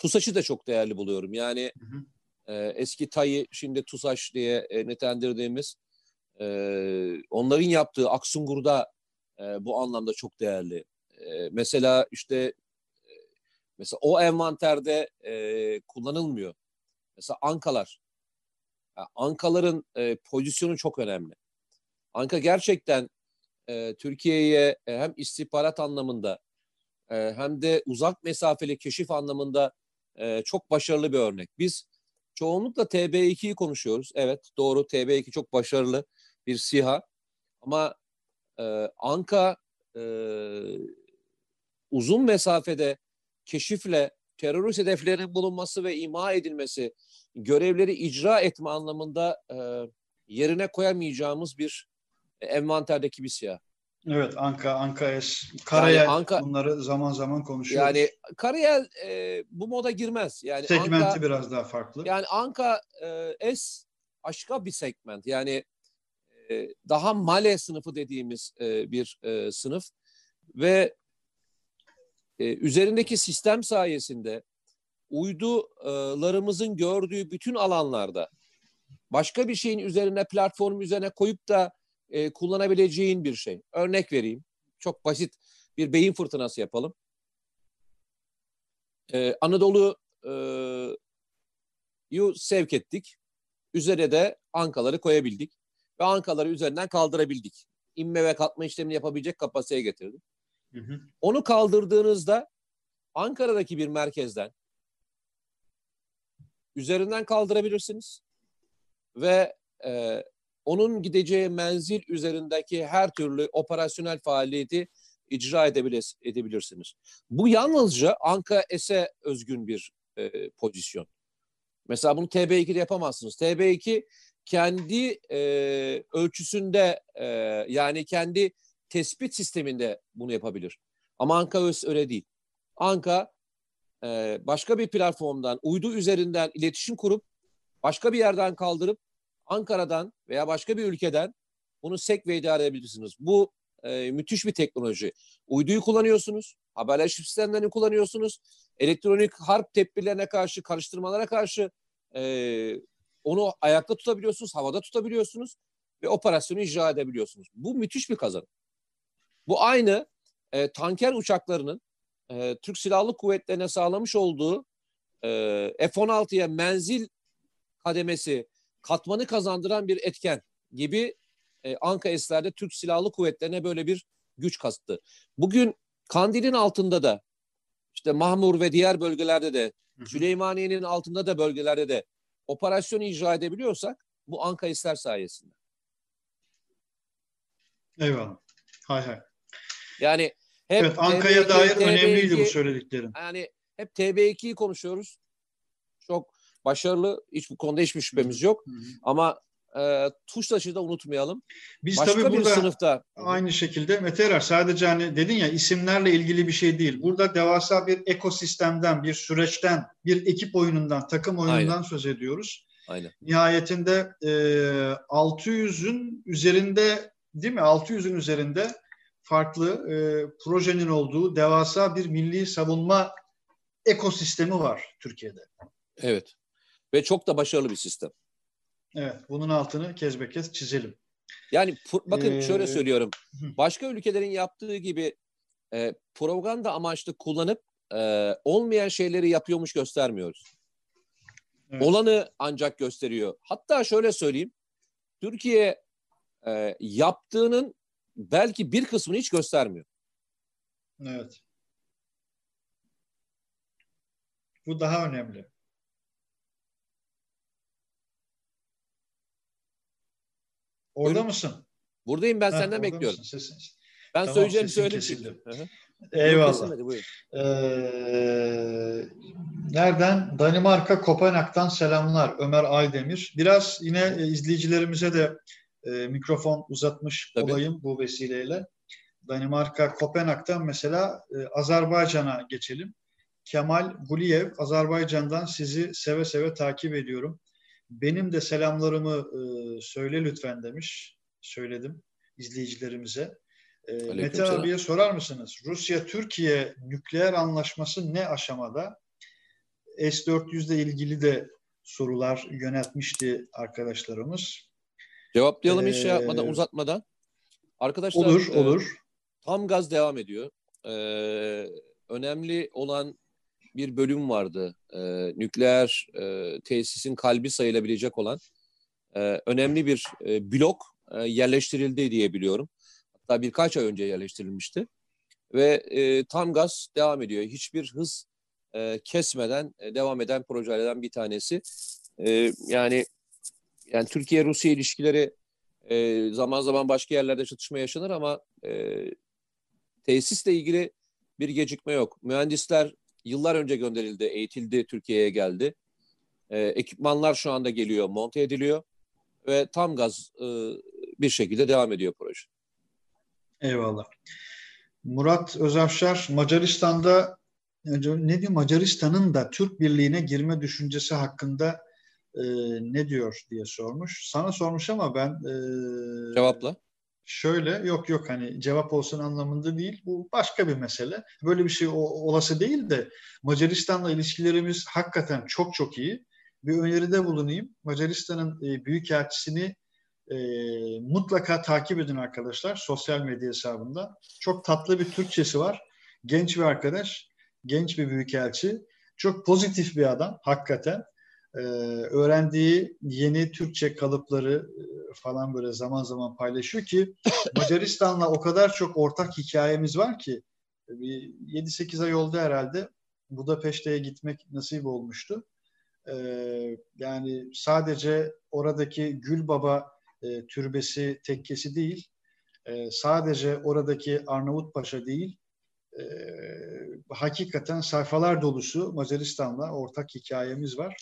TUSAŞ'ı da çok değerli buluyorum. Yani e, eski TAY'i şimdi TUSAŞ diye e, nitelendirdiğimiz e, onların yaptığı Aksungur'da e, bu anlamda çok değerli. E, mesela işte mesela o envanterde e, kullanılmıyor. Mesela ankalar. Yani ankaların e, pozisyonu çok önemli. Anka gerçekten e, Türkiye'ye e, hem istihbarat anlamında e, hem de uzak mesafeli keşif anlamında e, çok başarılı bir örnek. Biz çoğunlukla TB2'yi konuşuyoruz. Evet doğru TB2 çok başarılı bir SİHA ama e, Anka e, uzun mesafede keşifle terörist hedeflerin bulunması ve ima edilmesi, görevleri icra etme anlamında e, yerine koyamayacağımız bir envanterdeki bir siyah. Evet Anka, Anka S, Karayel yani Anka, bunları zaman zaman konuşuyoruz. Yani Karayel e, bu moda girmez. Yani Segmenti Anka, biraz daha farklı. Yani Anka e, S başka bir segment. Yani e, daha male sınıfı dediğimiz e, bir e, sınıf ve e, üzerindeki sistem sayesinde uydularımızın gördüğü bütün alanlarda başka bir şeyin üzerine platform üzerine koyup da e, kullanabileceğin bir şey. Örnek vereyim. Çok basit bir beyin fırtınası yapalım. Ee, Anadolu e, yu sevk ettik. Üzerine de ankaları koyabildik. Ve ankaları üzerinden kaldırabildik. İnme ve katma işlemini yapabilecek kapasiteye getirdik. Onu kaldırdığınızda Ankara'daki bir merkezden üzerinden kaldırabilirsiniz. Ve e, onun gideceği menzil üzerindeki her türlü operasyonel faaliyeti icra edebilirsiniz. Bu yalnızca Anka S'e özgün bir e, pozisyon. Mesela bunu TB2'de yapamazsınız. TB2 kendi e, ölçüsünde e, yani kendi tespit sisteminde bunu yapabilir. Ama Anka öyle değil. Anka e, başka bir platformdan, uydu üzerinden iletişim kurup başka bir yerden kaldırıp Ankara'dan veya başka bir ülkeden bunu sek ve idare edebilirsiniz. Bu e, müthiş bir teknoloji. Uyduyu kullanıyorsunuz, haberleşme sistemlerini kullanıyorsunuz, elektronik harp tedbirlerine karşı, karıştırmalara karşı e, onu ayakta tutabiliyorsunuz, havada tutabiliyorsunuz ve operasyonu icra edebiliyorsunuz. Bu müthiş bir kazanım. Bu aynı e, tanker uçaklarının e, Türk Silahlı Kuvvetleri'ne sağlamış olduğu e, F-16'ya menzil kademesi katmanı kazandıran bir etken gibi e, Anka Esler'de Türk Silahlı Kuvvetleri'ne böyle bir güç kastı. Bugün Kandil'in altında da işte Mahmur ve diğer bölgelerde de Süleymaniye'nin altında da bölgelerde de operasyon icra edebiliyorsak bu Anka Esler sayesinde. Eyvallah. Hay hay. Yani hep evet, Anka'ya dair TB2, önemliydi bu söylediklerin. Yani hep TB2'yi konuşuyoruz. Çok başarılı. Hiç bu konuda hiçbir şüphemiz yok. Hı hı. Ama e, Tuştaş'ı da unutmayalım. Biz Başka tabii burada sınıfta aynı şekilde Mete Erer sadece hani dedin ya isimlerle ilgili bir şey değil. Burada devasa bir ekosistemden, bir süreçten, bir ekip oyunundan, takım oyunundan Aynen. söz ediyoruz. Aynen. Nihayetinde e, 600'ün üzerinde değil mi? 600'ün üzerinde farklı e, projenin olduğu devasa bir milli savunma ekosistemi var Türkiye'de. Evet. Ve çok da başarılı bir sistem. Evet, bunun altını kez be kez çizelim. Yani bakın ee, şöyle söylüyorum. Başka ülkelerin yaptığı gibi e, propaganda amaçlı kullanıp e, olmayan şeyleri yapıyormuş göstermiyoruz. Evet. Olanı ancak gösteriyor. Hatta şöyle söyleyeyim. Türkiye e, yaptığının belki bir kısmını hiç göstermiyor. Evet. Bu daha önemli. Orada Buyurun. mısın? Buradayım ben ha, senden bekliyorum. Sesin. Ben tamam, söyleyeceğim söyledim. Eyvallah. Ee, nereden? Danimarka Kopenhag'dan selamlar Ömer Aydemir. Biraz yine e, izleyicilerimize de e, mikrofon uzatmış Tabii. olayım bu vesileyle. Danimarka Kopenhag'dan mesela e, Azerbaycan'a geçelim. Kemal Guliyev Azerbaycan'dan sizi seve seve takip ediyorum. Benim de selamlarımı e, söyle lütfen demiş. Söyledim izleyicilerimize. E, Mete abiye sorar mısınız? Rusya-Türkiye nükleer anlaşması ne aşamada? S-400 ile ilgili de sorular yöneltmişti arkadaşlarımız. Cevaplayalım ee, hiç şey yapmadan, uzatmadan. Arkadaşlar olur, e, olur. Tam gaz devam ediyor. Ee, önemli olan bir bölüm vardı. Ee, nükleer e, tesisin kalbi sayılabilecek olan e, önemli bir e, blok e, yerleştirildi diye biliyorum. Hatta birkaç ay önce yerleştirilmişti. Ve e, tam gaz devam ediyor. Hiçbir hız e, kesmeden e, devam eden projelerden bir tanesi. E, yani yani Türkiye-Rusya ilişkileri e, zaman zaman başka yerlerde çatışma yaşanır ama e, tesisle ilgili bir gecikme yok. Mühendisler yıllar önce gönderildi, eğitildi, Türkiye'ye geldi. E, ekipmanlar şu anda geliyor, monte ediliyor ve tam gaz e, bir şekilde devam ediyor proje. Eyvallah. Murat Özafşar Macaristan'da ne diyor Macaristan'ın da Türk Birliği'ne girme düşüncesi hakkında e, ne diyor diye sormuş. Sana sormuş ama ben e, cevapla. Şöyle yok yok hani cevap olsun anlamında değil. Bu başka bir mesele. Böyle bir şey olası değil de Macaristan'la ilişkilerimiz hakikaten çok çok iyi. Bir öneride bulunayım. Macaristan'ın e, büyükelçisini e, mutlaka takip edin arkadaşlar sosyal medya hesabında. Çok tatlı bir Türkçesi var. Genç bir arkadaş, genç bir büyükelçi. Çok pozitif bir adam hakikaten. Ee, öğrendiği yeni Türkçe kalıpları e, falan böyle zaman zaman paylaşıyor ki Macaristan'la o kadar çok ortak hikayemiz var ki bir 7-8 ay oldu herhalde Budapeşte'ye gitmek nasip olmuştu. Ee, yani sadece oradaki Gül Baba e, türbesi, tekkesi değil, e, sadece oradaki Arnavut Paşa değil, e, hakikaten sayfalar dolusu Macaristan'la ortak hikayemiz var.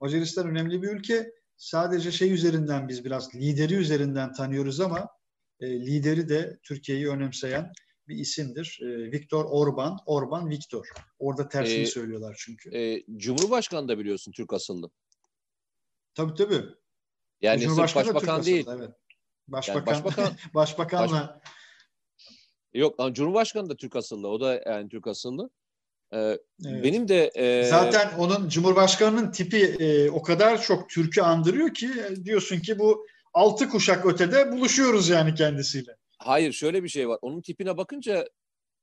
Macaristan önemli bir ülke. Sadece şey üzerinden biz biraz lideri üzerinden tanıyoruz ama e, lideri de Türkiye'yi önemseyen bir isimdir. E, Viktor Orban, Orban Viktor. Orada tersini ee, söylüyorlar çünkü. E, Cumhurbaşkanı da biliyorsun Türk asıllı. Tabii tabii. Yani sırf başbakan değil. Evet. Başbakan, yani başbakan başbakanla baş... Yok Cumhurbaşkanı da Türk asıllı. O da yani Türk asıllı. Ee, evet. Benim de e... zaten onun Cumhurbaşkanının tipi e, o kadar çok Türk'ü andırıyor ki e, diyorsun ki bu altı kuşak ötede buluşuyoruz yani kendisiyle. Hayır şöyle bir şey var. Onun tipine bakınca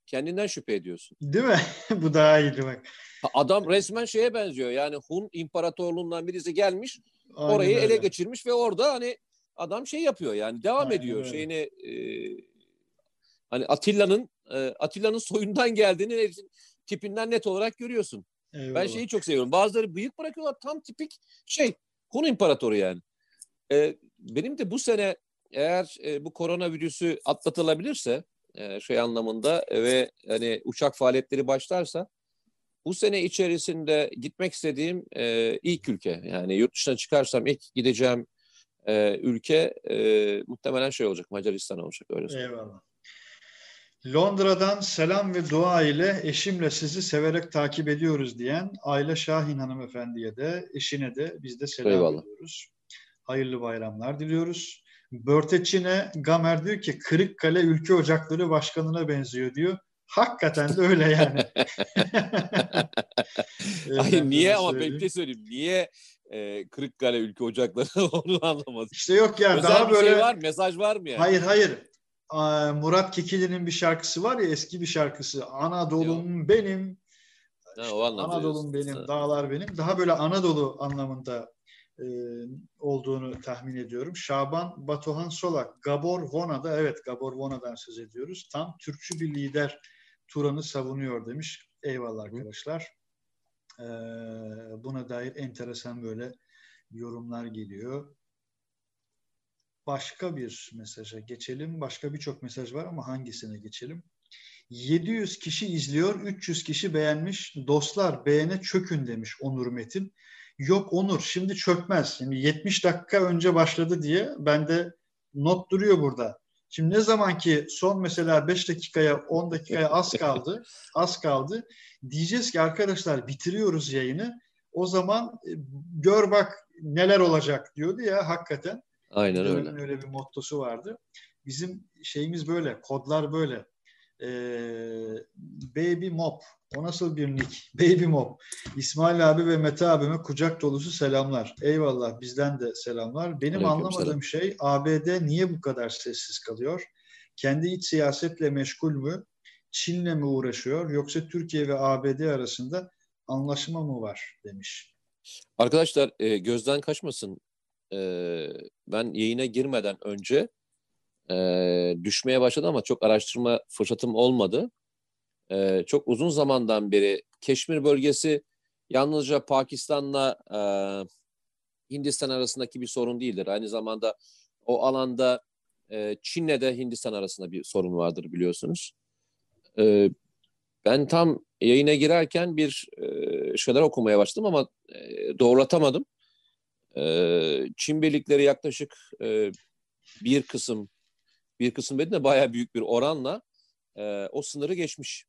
kendinden şüphe ediyorsun. Değil mi? bu daha iyiydi bak. Adam resmen şeye benziyor. Yani Hun İmparatorluğundan birisi gelmiş Aynen orayı öyle. ele geçirmiş ve orada hani adam şey yapıyor yani devam Aynen ediyor. Öyle. Şeyini e, hani Atilla'nın e, Atilla'nın soyundan geldiğini tipinden net olarak görüyorsun. Eyvallah. Ben şeyi çok seviyorum. Bazıları bıyık bırakıyorlar tam tipik şey Hun İmparatoru yani. E, benim de bu sene eğer e, bu koronavirüsü atlatılabilirse e, şey anlamında ve hani uçak faaliyetleri başlarsa bu sene içerisinde gitmek istediğim e, ilk ülke yani yurt dışına çıkarsam ilk gideceğim e, ülke e, muhtemelen şey olacak Macaristan olacak öyle söyleyeyim. Eyvallah. Londra'dan selam ve dua ile eşimle sizi severek takip ediyoruz diyen Ayla Şahin hanımefendiye de eşine de biz de selam Eyvallah. ediyoruz. Hayırlı bayramlar diliyoruz. Börteçine Gamer diyor ki Kırıkkale Ülke Ocakları Başkanı'na benziyor diyor. Hakikaten de öyle yani. Ay niye ama ben bir şey söyleyeyim. Niye e, Kırıkkale Ülke Ocakları onu anlamadım. İşte yok ya Özel daha bir böyle. şey var mesaj var mı yani? Hayır hayır. Murat Kekili'nin bir şarkısı var ya eski bir şarkısı. Anadolu'm yok. benim. Ha, o Anadolu'm benim, ha. dağlar benim. Daha böyle Anadolu anlamında e, olduğunu tahmin ediyorum. Şaban Batuhan Solak, Gabor Vona'da, evet Gabor Vona'dan söz ediyoruz. Tam Türkçü bir lider Turan'ı savunuyor demiş. Eyvallah arkadaşlar. Ee, buna dair enteresan böyle yorumlar geliyor. Başka bir mesaja geçelim. Başka birçok mesaj var ama hangisine geçelim? 700 kişi izliyor, 300 kişi beğenmiş. Dostlar beğene çökün demiş Onur Metin. Yok Onur şimdi çökmez. Şimdi 70 dakika önce başladı diye ben de not duruyor burada. Şimdi ne zaman ki son mesela 5 dakikaya 10 dakikaya az kaldı, az kaldı. Diyeceğiz ki arkadaşlar bitiriyoruz yayını. O zaman e, gör bak neler olacak diyordu ya hakikaten. Aynen öyle. Öyle bir mottosu vardı. Bizim şeyimiz böyle, kodlar böyle. e, Baby Mop. O nasıl bir nick? Baby Mop. İsmail abi ve Mete abime kucak dolusu selamlar. Eyvallah bizden de selamlar. Benim Aleyküm anlamadığım selam. şey ABD niye bu kadar sessiz kalıyor? Kendi iç siyasetle meşgul mü? Çin'le mi uğraşıyor? Yoksa Türkiye ve ABD arasında anlaşma mı var demiş. Arkadaşlar e, gözden kaçmasın. E, ben yayına girmeden önce e, düşmeye başladı ama çok araştırma fırsatım olmadı. E, çok uzun zamandan beri Keşmir bölgesi yalnızca Pakistan'la e, Hindistan arasındaki bir sorun değildir. Aynı zamanda o alanda e, Çin'le de Hindistan arasında bir sorun vardır biliyorsunuz. E, ben tam yayına girerken bir e, şeyler okumaya başladım ama e, doğrulatamadım. E, Çin birlikleri yaklaşık e, bir kısım bir kısım dedim de bayağı büyük bir oranla e, o sınırı geçmiş.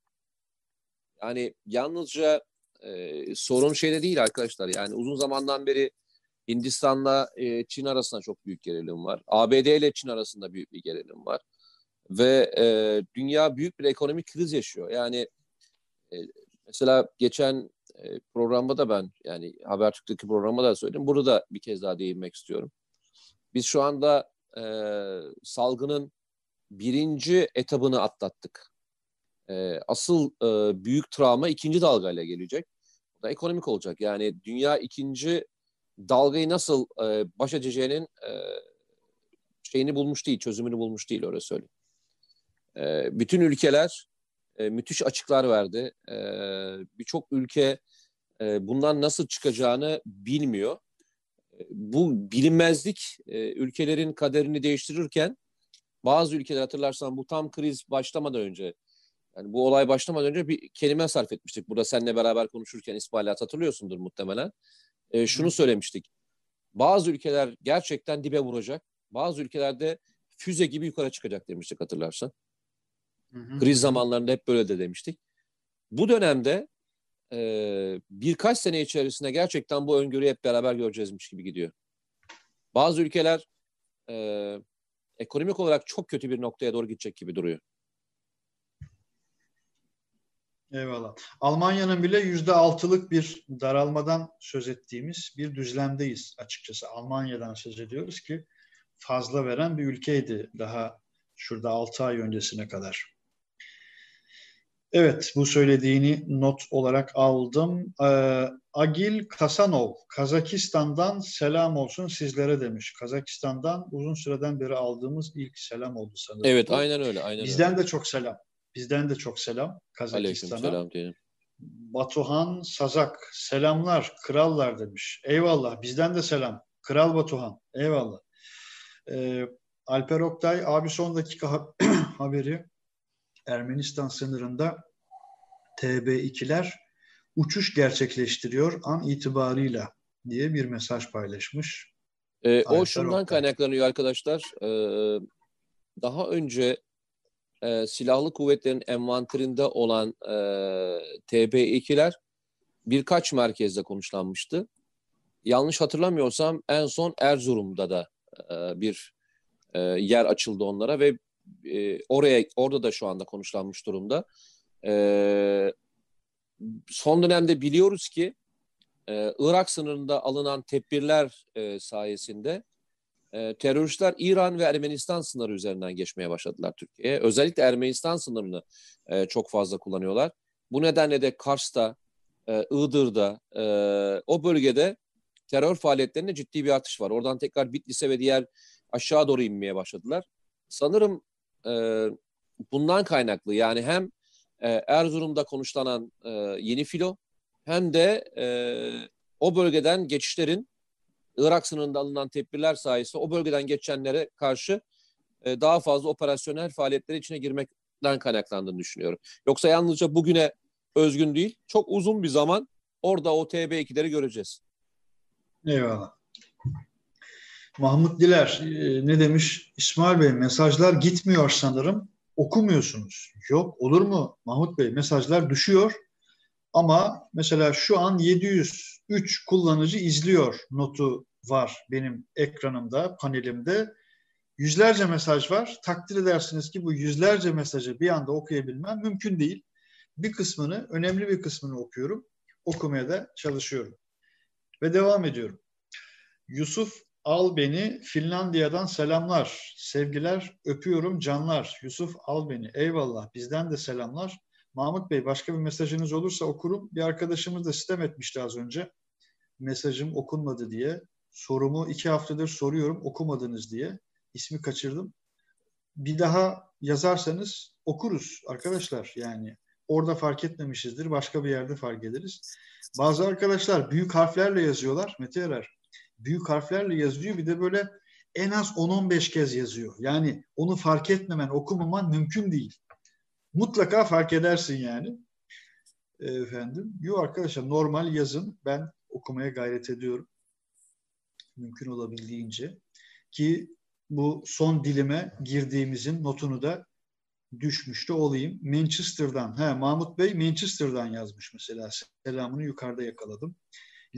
Yani yalnızca e, sorun şeyde değil arkadaşlar. Yani uzun zamandan beri Hindistan'la Çin arasında çok büyük gerilim var. ABD ile Çin arasında büyük bir gerilim var. Ve dünya büyük bir ekonomik kriz yaşıyor. Yani mesela geçen e, programda da ben yani Habertürk'teki programda da söyledim. Burada da bir kez daha değinmek istiyorum. Biz şu anda e, salgının birinci etabını atlattık. E, asıl e, büyük travma ikinci dalgayla gelecek. O da ekonomik olacak. Yani dünya ikinci dalgayı nasıl e, baş edeceğinin e, şeyini bulmuş değil, çözümünü bulmuş değil öyle söyleyeyim. E, bütün ülkeler e, müthiş açıklar verdi. E, Birçok ülke e, bundan nasıl çıkacağını bilmiyor. E, bu bilinmezlik e, ülkelerin kaderini değiştirirken bazı ülkeler hatırlarsan bu tam kriz başlamadan önce yani bu olay başlamadan önce bir kelime sarf etmiştik. Burada seninle beraber konuşurken İsmail'at hatırlıyorsundur muhtemelen. E, şunu söylemiştik. Bazı ülkeler gerçekten dibe vuracak. Bazı ülkelerde füze gibi yukarı çıkacak demiştik hatırlarsan. Hı. Kriz zamanlarında hep böyle de demiştik. Bu dönemde e, birkaç sene içerisinde gerçekten bu öngörüyü hep beraber göreceğizmiş gibi gidiyor. Bazı ülkeler e, ekonomik olarak çok kötü bir noktaya doğru gidecek gibi duruyor. Eyvallah. Almanya'nın bile yüzde altılık bir daralmadan söz ettiğimiz bir düzlemdeyiz açıkçası. Almanya'dan söz ediyoruz ki fazla veren bir ülkeydi daha şurada altı ay öncesine kadar. Evet, bu söylediğini not olarak aldım. Ee, Agil Kasanov, Kazakistan'dan selam olsun sizlere demiş. Kazakistan'dan uzun süreden beri aldığımız ilk selam oldu sanırım. Evet, aynen öyle. Aynen Bizden öyle. de çok selam. Bizden de çok selam Kazakistan'a. selam diyelim. Batuhan Sazak, selamlar, krallar demiş. Eyvallah, bizden de selam. Kral Batuhan, eyvallah. Ee, Alper Oktay, abi son dakika haberi. Ermenistan sınırında TB2'ler uçuş gerçekleştiriyor an itibarıyla diye bir mesaj paylaşmış. Ee, o şundan Oktay. kaynaklanıyor arkadaşlar. Ee, daha önce e, silahlı kuvvetlerin envanterinde olan e, TB2'ler birkaç merkezde konuşlanmıştı. Yanlış hatırlamıyorsam en son Erzurum'da da e, bir e, yer açıldı onlara ve e, oraya orada da şu anda konuşlanmış durumda. E, son dönemde biliyoruz ki e, Irak sınırında alınan tedbirler e, sayesinde e, teröristler İran ve Ermenistan sınırı üzerinden geçmeye başladılar Türkiye'ye. Özellikle Ermenistan sınırını e, çok fazla kullanıyorlar. Bu nedenle de Kars'ta, e, Iğdır'da, e, o bölgede terör faaliyetlerinde ciddi bir artış var. Oradan tekrar Bitlis'e ve diğer aşağı doğru inmeye başladılar. Sanırım e, bundan kaynaklı yani hem e, Erzurum'da konuşlanan e, yeni filo hem de e, o bölgeden geçişlerin Irak sınırında alınan tedbirler sayesinde o bölgeden geçenlere karşı e, daha fazla operasyonel faaliyetler içine girmekten kaynaklandığını düşünüyorum. Yoksa yalnızca bugüne özgün değil, çok uzun bir zaman orada o TB2'leri göreceğiz. Eyvallah. Mahmut Diler e, ne demiş? İsmail Bey mesajlar gitmiyor sanırım. Okumuyorsunuz. Yok olur mu Mahmut Bey? Mesajlar düşüyor. Ama mesela şu an 703 kullanıcı izliyor notu var benim ekranımda, panelimde. Yüzlerce mesaj var. Takdir edersiniz ki bu yüzlerce mesajı bir anda okuyabilmem mümkün değil. Bir kısmını, önemli bir kısmını okuyorum. Okumaya da çalışıyorum. Ve devam ediyorum. Yusuf Al beni Finlandiya'dan selamlar. Sevgiler öpüyorum canlar. Yusuf al beni. Eyvallah bizden de selamlar. Mahmut Bey başka bir mesajınız olursa okurum. Bir arkadaşımız da sistem etmişti az önce. Mesajım okunmadı diye. Sorumu iki haftadır soruyorum okumadınız diye. İsmi kaçırdım. Bir daha yazarsanız okuruz arkadaşlar yani. Orada fark etmemişizdir. Başka bir yerde fark ederiz. Bazı arkadaşlar büyük harflerle yazıyorlar. Mete Erer. Büyük harflerle yazıyor. Bir de böyle en az 10-15 kez yazıyor. Yani onu fark etmemen, okumaman mümkün değil. Mutlaka fark edersin yani. Efendim. Yok arkadaşlar normal yazın. Ben okumaya gayret ediyorum. Mümkün olabildiğince. Ki bu son dilime girdiğimizin notunu da düşmüştü olayım. Manchester'dan, he, Mahmut Bey Manchester'dan yazmış mesela. Selamını yukarıda yakaladım.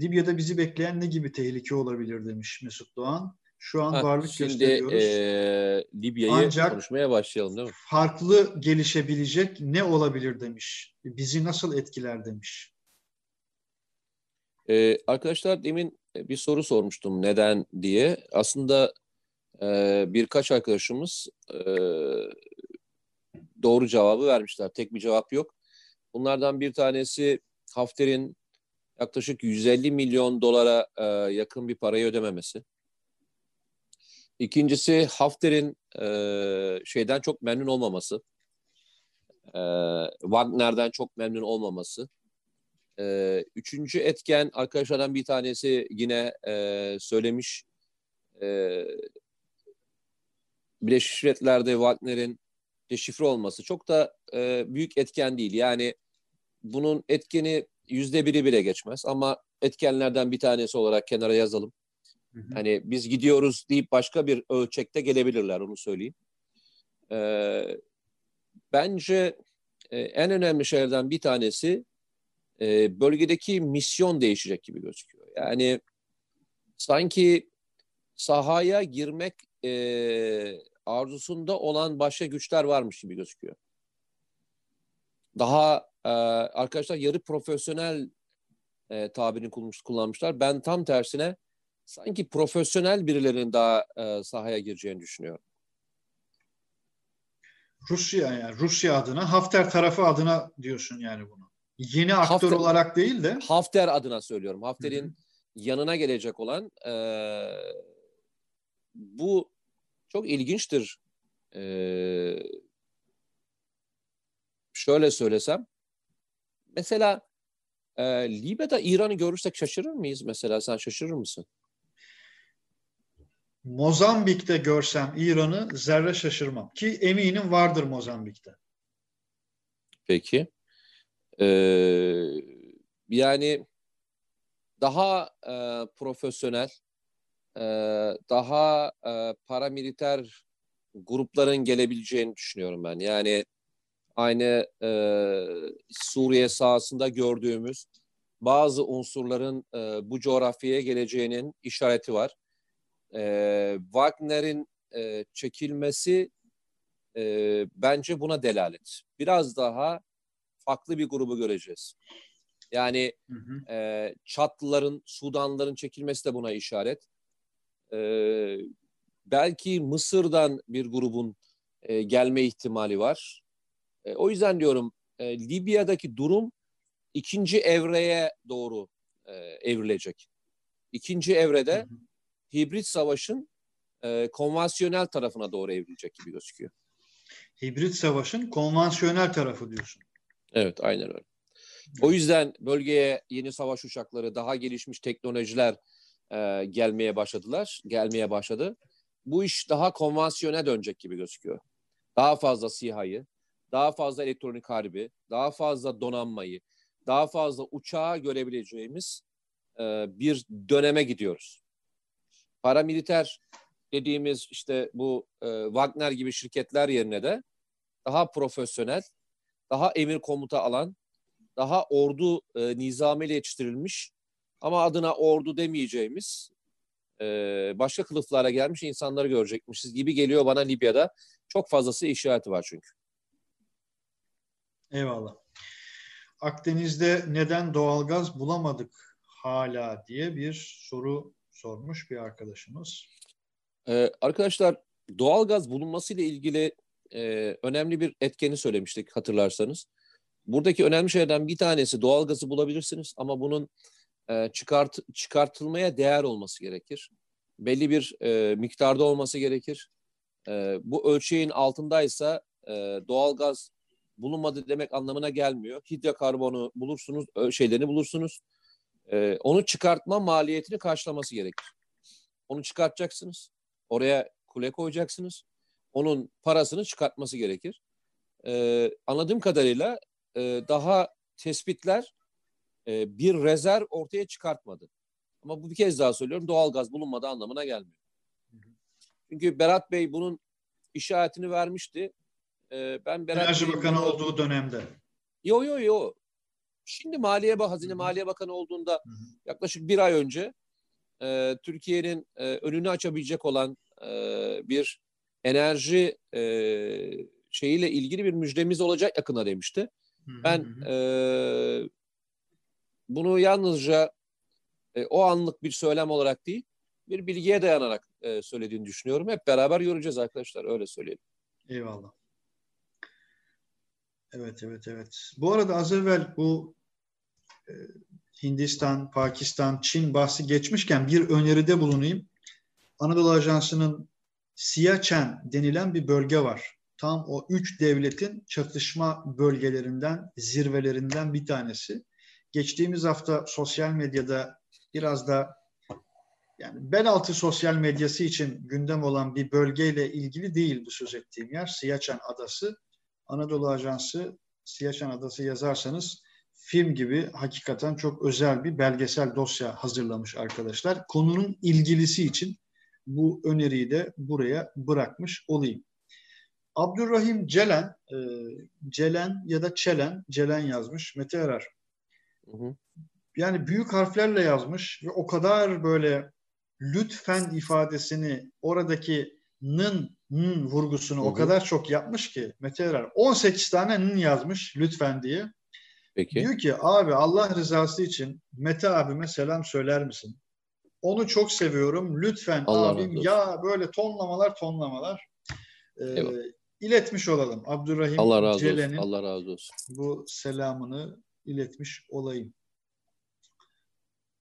Libya'da bizi bekleyen ne gibi tehlike olabilir demiş Mesut Doğan. Şu an ha, varlık şimdi, gösteriyoruz. E, Libya'yı Ancak konuşmaya başlayalım değil mi? Farklı gelişebilecek ne olabilir demiş. Bizi nasıl etkiler demiş. Ee, arkadaşlar demin bir soru sormuştum neden diye. Aslında e, birkaç arkadaşımız e, doğru cevabı vermişler. Tek bir cevap yok. Bunlardan bir tanesi Hafter'in yaklaşık 150 milyon dolara e, yakın bir parayı ödememesi. İkincisi Hafter'in e, şeyden çok memnun olmaması. E, Wagner'den çok memnun olmaması. E, üçüncü etken arkadaşlardan bir tanesi yine e, söylemiş. E, Birleşmiş Milletler'de Wagner'in deşifre olması çok da e, büyük etken değil. Yani bunun etkeni yüzde biri bile geçmez ama etkenlerden bir tanesi olarak kenara yazalım. Hı hı. Hani biz gidiyoruz deyip başka bir ölçekte gelebilirler onu söyleyeyim. Ee, bence e, en önemli şeylerden bir tanesi e, bölgedeki misyon değişecek gibi gözüküyor. Yani sanki sahaya girmek e, arzusunda olan başka güçler varmış gibi gözüküyor. Daha e, arkadaşlar yarı profesyonel e, tabirini kullanmışlar. Ben tam tersine sanki profesyonel birilerinin daha e, sahaya gireceğini düşünüyorum. Rusya yani Rusya adına Hafter tarafı adına diyorsun yani bunu. Yeni aktör Hafter, olarak değil de Hafter adına söylüyorum. Hafter'in yanına gelecek olan e, bu çok ilginçtir. E, şöyle söylesem mesela e, Libya'da İran'ı görürsek şaşırır mıyız mesela sen şaşırır mısın? Mozambik'te görsem İran'ı zerre şaşırmam. Ki eminim vardır Mozambik'te. Peki. Ee, yani daha e, profesyonel, e, daha e, paramiliter grupların gelebileceğini düşünüyorum ben. Yani aynı e, Suriye sahasında gördüğümüz bazı unsurların e, bu coğrafyaya geleceğinin işareti var e, Wagner'in e, çekilmesi e, bence buna delalet. Biraz daha farklı bir grubu göreceğiz. Yani hı hı. E, Çatlıların, Sudanlıların çekilmesi de buna işaret. E, belki Mısır'dan bir grubun e, gelme ihtimali var. E, o yüzden diyorum e, Libya'daki durum ikinci evreye doğru e, evrilecek. İkinci evrede hı hı hibrit savaşın e, konvansiyonel tarafına doğru evrilecek gibi gözüküyor. Hibrit savaşın konvansiyonel tarafı diyorsun. Evet, aynen öyle. O yüzden bölgeye yeni savaş uçakları, daha gelişmiş teknolojiler e, gelmeye başladılar, gelmeye başladı. Bu iş daha konvansiyonel dönecek gibi gözüküyor. Daha fazla SİHA'yı, daha fazla elektronik harbi, daha fazla donanmayı, daha fazla uçağı görebileceğimiz e, bir döneme gidiyoruz paramiliter dediğimiz işte bu e, Wagner gibi şirketler yerine de daha profesyonel, daha emir komuta alan, daha ordu e, nizamiyle yetiştirilmiş ama adına ordu demeyeceğimiz e, başka kılıflara gelmiş insanları görecekmişiz gibi geliyor bana Libya'da. Çok fazlası işareti var çünkü. Eyvallah. Akdeniz'de neden doğalgaz bulamadık hala diye bir soru sormuş bir arkadaşımız. Ee, arkadaşlar doğalgaz bulunması ile ilgili e, önemli bir etkeni söylemiştik hatırlarsanız. Buradaki önemli şeylerden bir tanesi doğalgazı bulabilirsiniz ama bunun e, çıkart, çıkartılmaya değer olması gerekir. Belli bir e, miktarda olması gerekir. E, bu ölçeğin altındaysa e, doğalgaz bulunmadı demek anlamına gelmiyor. Hidrokarbonu bulursunuz, şeylerini bulursunuz. E, onu çıkartma maliyetini karşılaması gerekir. Onu çıkartacaksınız. Oraya kule koyacaksınız. Onun parasını çıkartması gerekir. E, anladığım kadarıyla e, daha tespitler e, bir rezerv ortaya çıkartmadı. Ama bu bir kez daha söylüyorum doğalgaz bulunmadı anlamına gelmiyor. Çünkü Berat Bey bunun işaretini vermişti. E, ben Berat Enerji Bakanı olduğu dönemde. Yo yo yo. Şimdi Maliye Hazine Maliye Bakanı olduğunda hı hı. yaklaşık bir ay önce e, Türkiye'nin e, önünü açabilecek olan e, bir enerji e, şeyiyle ilgili bir müjdemiz olacak yakına demişti. Hı hı. Ben e, bunu yalnızca e, o anlık bir söylem olarak değil, bir bilgiye dayanarak e, söylediğini düşünüyorum. Hep beraber göreceğiz arkadaşlar, öyle söyleyelim. Eyvallah. Evet, evet, evet. Bu arada az evvel bu e, Hindistan, Pakistan, Çin bahsi geçmişken bir öneride bulunayım. Anadolu Ajansı'nın Siyachen denilen bir bölge var. Tam o üç devletin çatışma bölgelerinden, zirvelerinden bir tanesi. Geçtiğimiz hafta sosyal medyada biraz da yani bel altı sosyal medyası için gündem olan bir bölgeyle ilgili değil bu söz ettiğim yer. Siyachen Adası. Anadolu Ajansı Siyachen Adası yazarsanız film gibi hakikaten çok özel bir belgesel dosya hazırlamış arkadaşlar. Konunun ilgilisi için bu öneriyi de buraya bırakmış olayım. Abdurrahim Celen, e, Celen ya da Çelen, Celen yazmış. Mete Erar. Hı hı. Yani büyük harflerle yazmış ve o kadar böyle lütfen ifadesini oradaki nın, nın vurgusunu hı hı. o kadar çok yapmış ki Mete Erar. 18 tane nın yazmış lütfen diye. Peki. Diyor ki abi Allah rızası için Mete abime selam söyler misin? Onu çok seviyorum. Lütfen Allah abim ya böyle tonlamalar tonlamalar. Ee, iletmiş olalım. Abdurrahim Allah razı Celen'in olsun. Allah razı olsun. bu selamını iletmiş olayım.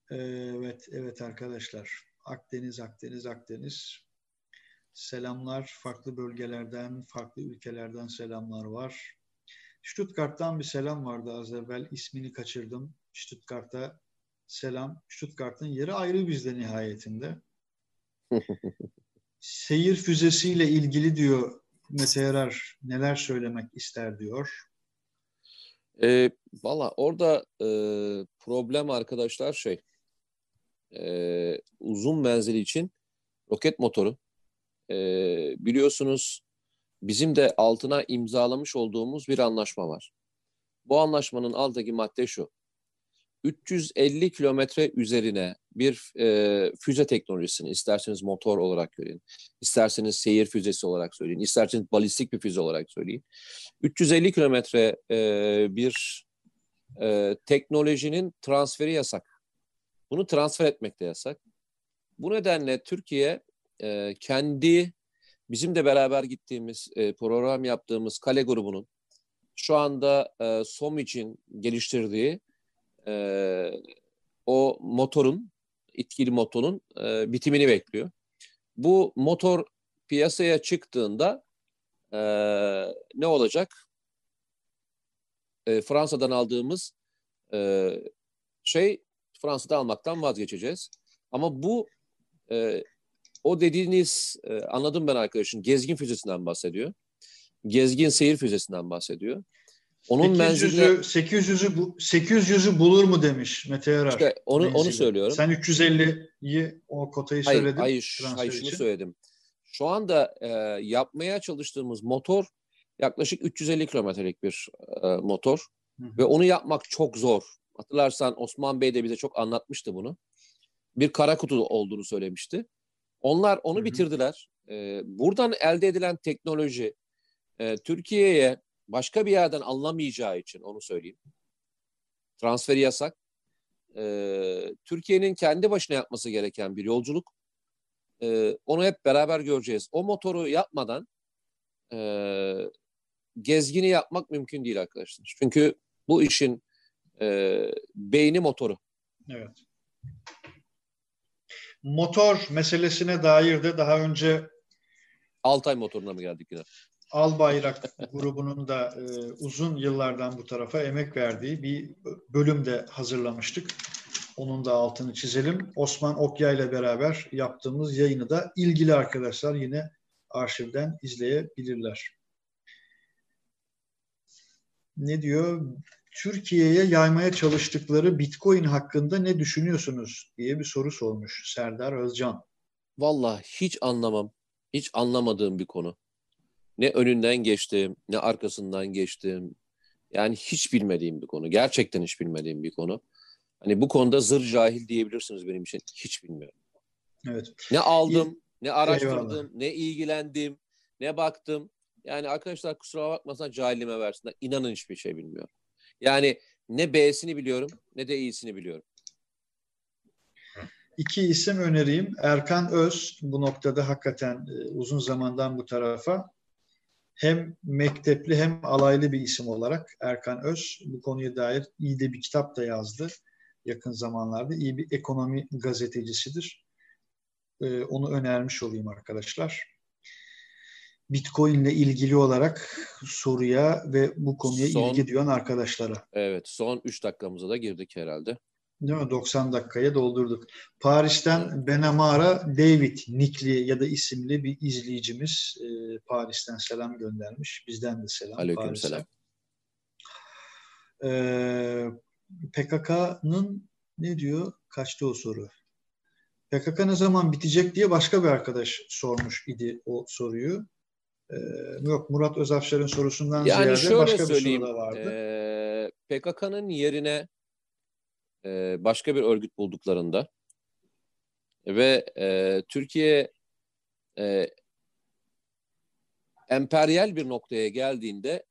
Evet, evet arkadaşlar. Akdeniz, Akdeniz, Akdeniz. Selamlar. Farklı bölgelerden, farklı ülkelerden selamlar var. Stuttgart'tan bir selam vardı az evvel. İsmini kaçırdım. Stuttgart'a selam. Stuttgart'ın yeri ayrı bizde nihayetinde. Seyir füzesiyle ilgili diyor Mete Yarar neler söylemek ister diyor. E, Valla orada e, problem arkadaşlar şey e, uzun menzili için roket motoru. E, biliyorsunuz bizim de altına imzalamış olduğumuz bir anlaşma var. Bu anlaşmanın alttaki madde şu. 350 kilometre üzerine bir e, füze teknolojisini isterseniz motor olarak görün, isterseniz seyir füzesi olarak söyleyin, isterseniz balistik bir füze olarak söyleyin. 350 kilometre e, bir e, teknolojinin transferi yasak. Bunu transfer etmek de yasak. Bu nedenle Türkiye e, kendi bizim de beraber gittiğimiz e, program yaptığımız Kale grubunun şu anda e, SOM için geliştirdiği e, o motorun, itkili motorun e, bitimini bekliyor. Bu motor piyasaya çıktığında e, ne olacak? E, Fransa'dan aldığımız e, şey Fransa'da almaktan vazgeçeceğiz. Ama bu e, o dediğiniz e, anladım ben arkadaşın gezgin füzesinden bahsediyor. Gezgin seyir füzesinden bahsediyor. Onun 800'ü, menzili 800'ü bu 800'ü bulur mu demiş Mete Yarar. İşte onu menzili. onu söylüyorum. Sen 350'yi o kotayı hayır, söyledin. Hayır, hayır şunu söyledim. Şu anda e, yapmaya çalıştığımız motor yaklaşık 350 kilometrelik bir e, motor Hı-hı. ve onu yapmak çok zor. Hatırlarsan Osman Bey de bize çok anlatmıştı bunu. bir kara kutu olduğunu söylemişti. Onlar onu Hı-hı. bitirdiler. E, buradan elde edilen teknoloji e, Türkiye'ye başka bir yerden alınamayacağı için onu söyleyeyim. Transferi yasak. E, Türkiye'nin kendi başına yapması gereken bir yolculuk. E, onu hep beraber göreceğiz. O motoru yapmadan e, gezgini yapmak mümkün değil arkadaşlar. Çünkü bu işin e, beyni motoru. Evet. Motor meselesine dair de daha önce Altay motoruna mı geldik yine? Al Bayrak grubunun da e, uzun yıllardan bu tarafa emek verdiği bir bölüm de hazırlamıştık. Onun da altını çizelim. Osman Okya ile beraber yaptığımız yayını da ilgili arkadaşlar yine arşivden izleyebilirler. Ne diyor? Türkiye'ye yaymaya çalıştıkları Bitcoin hakkında ne düşünüyorsunuz diye bir soru sormuş Serdar Özcan. Vallahi hiç anlamam. Hiç anlamadığım bir konu. Ne önünden geçtim, ne arkasından geçtim. Yani hiç bilmediğim bir konu. Gerçekten hiç bilmediğim bir konu. Hani bu konuda zır cahil diyebilirsiniz benim için. Hiç bilmiyorum. Evet. Ne aldım, ne araştırdım, Eyvallah. ne ilgilendim, ne baktım. Yani arkadaşlar kusura bakmasan cahilime versinler. İnanın hiçbir şey bilmiyorum. Yani ne B'sini biliyorum ne de iyisini biliyorum. İki isim önereyim. Erkan Öz bu noktada hakikaten e, uzun zamandan bu tarafa hem mektepli hem alaylı bir isim olarak Erkan Öz bu konuya dair iyi de bir kitap da yazdı yakın zamanlarda. İyi bir ekonomi gazetecisidir. Ee, onu önermiş olayım arkadaşlar. Bitcoin ile ilgili olarak soruya ve bu konuya son, ilgi duyan arkadaşlara. Evet, son 3 dakikamıza da girdik herhalde. Değil mi? 90 dakikaya doldurduk. Paris'ten Benamara David Nikli ya da isimli bir izleyicimiz e, Paris'ten selam göndermiş. Bizden de selam. Aleyküm selam. E, PKK'nın ne diyor? Kaçtı o soru? PKK ne zaman bitecek diye başka bir arkadaş sormuş idi o soruyu. Ee, yok Murat Özafşar'ın sorusundan yani ziyade başka bir soru da vardı. E, PKK'nın yerine e, başka bir örgüt bulduklarında ve e, Türkiye e, emperyal bir noktaya geldiğinde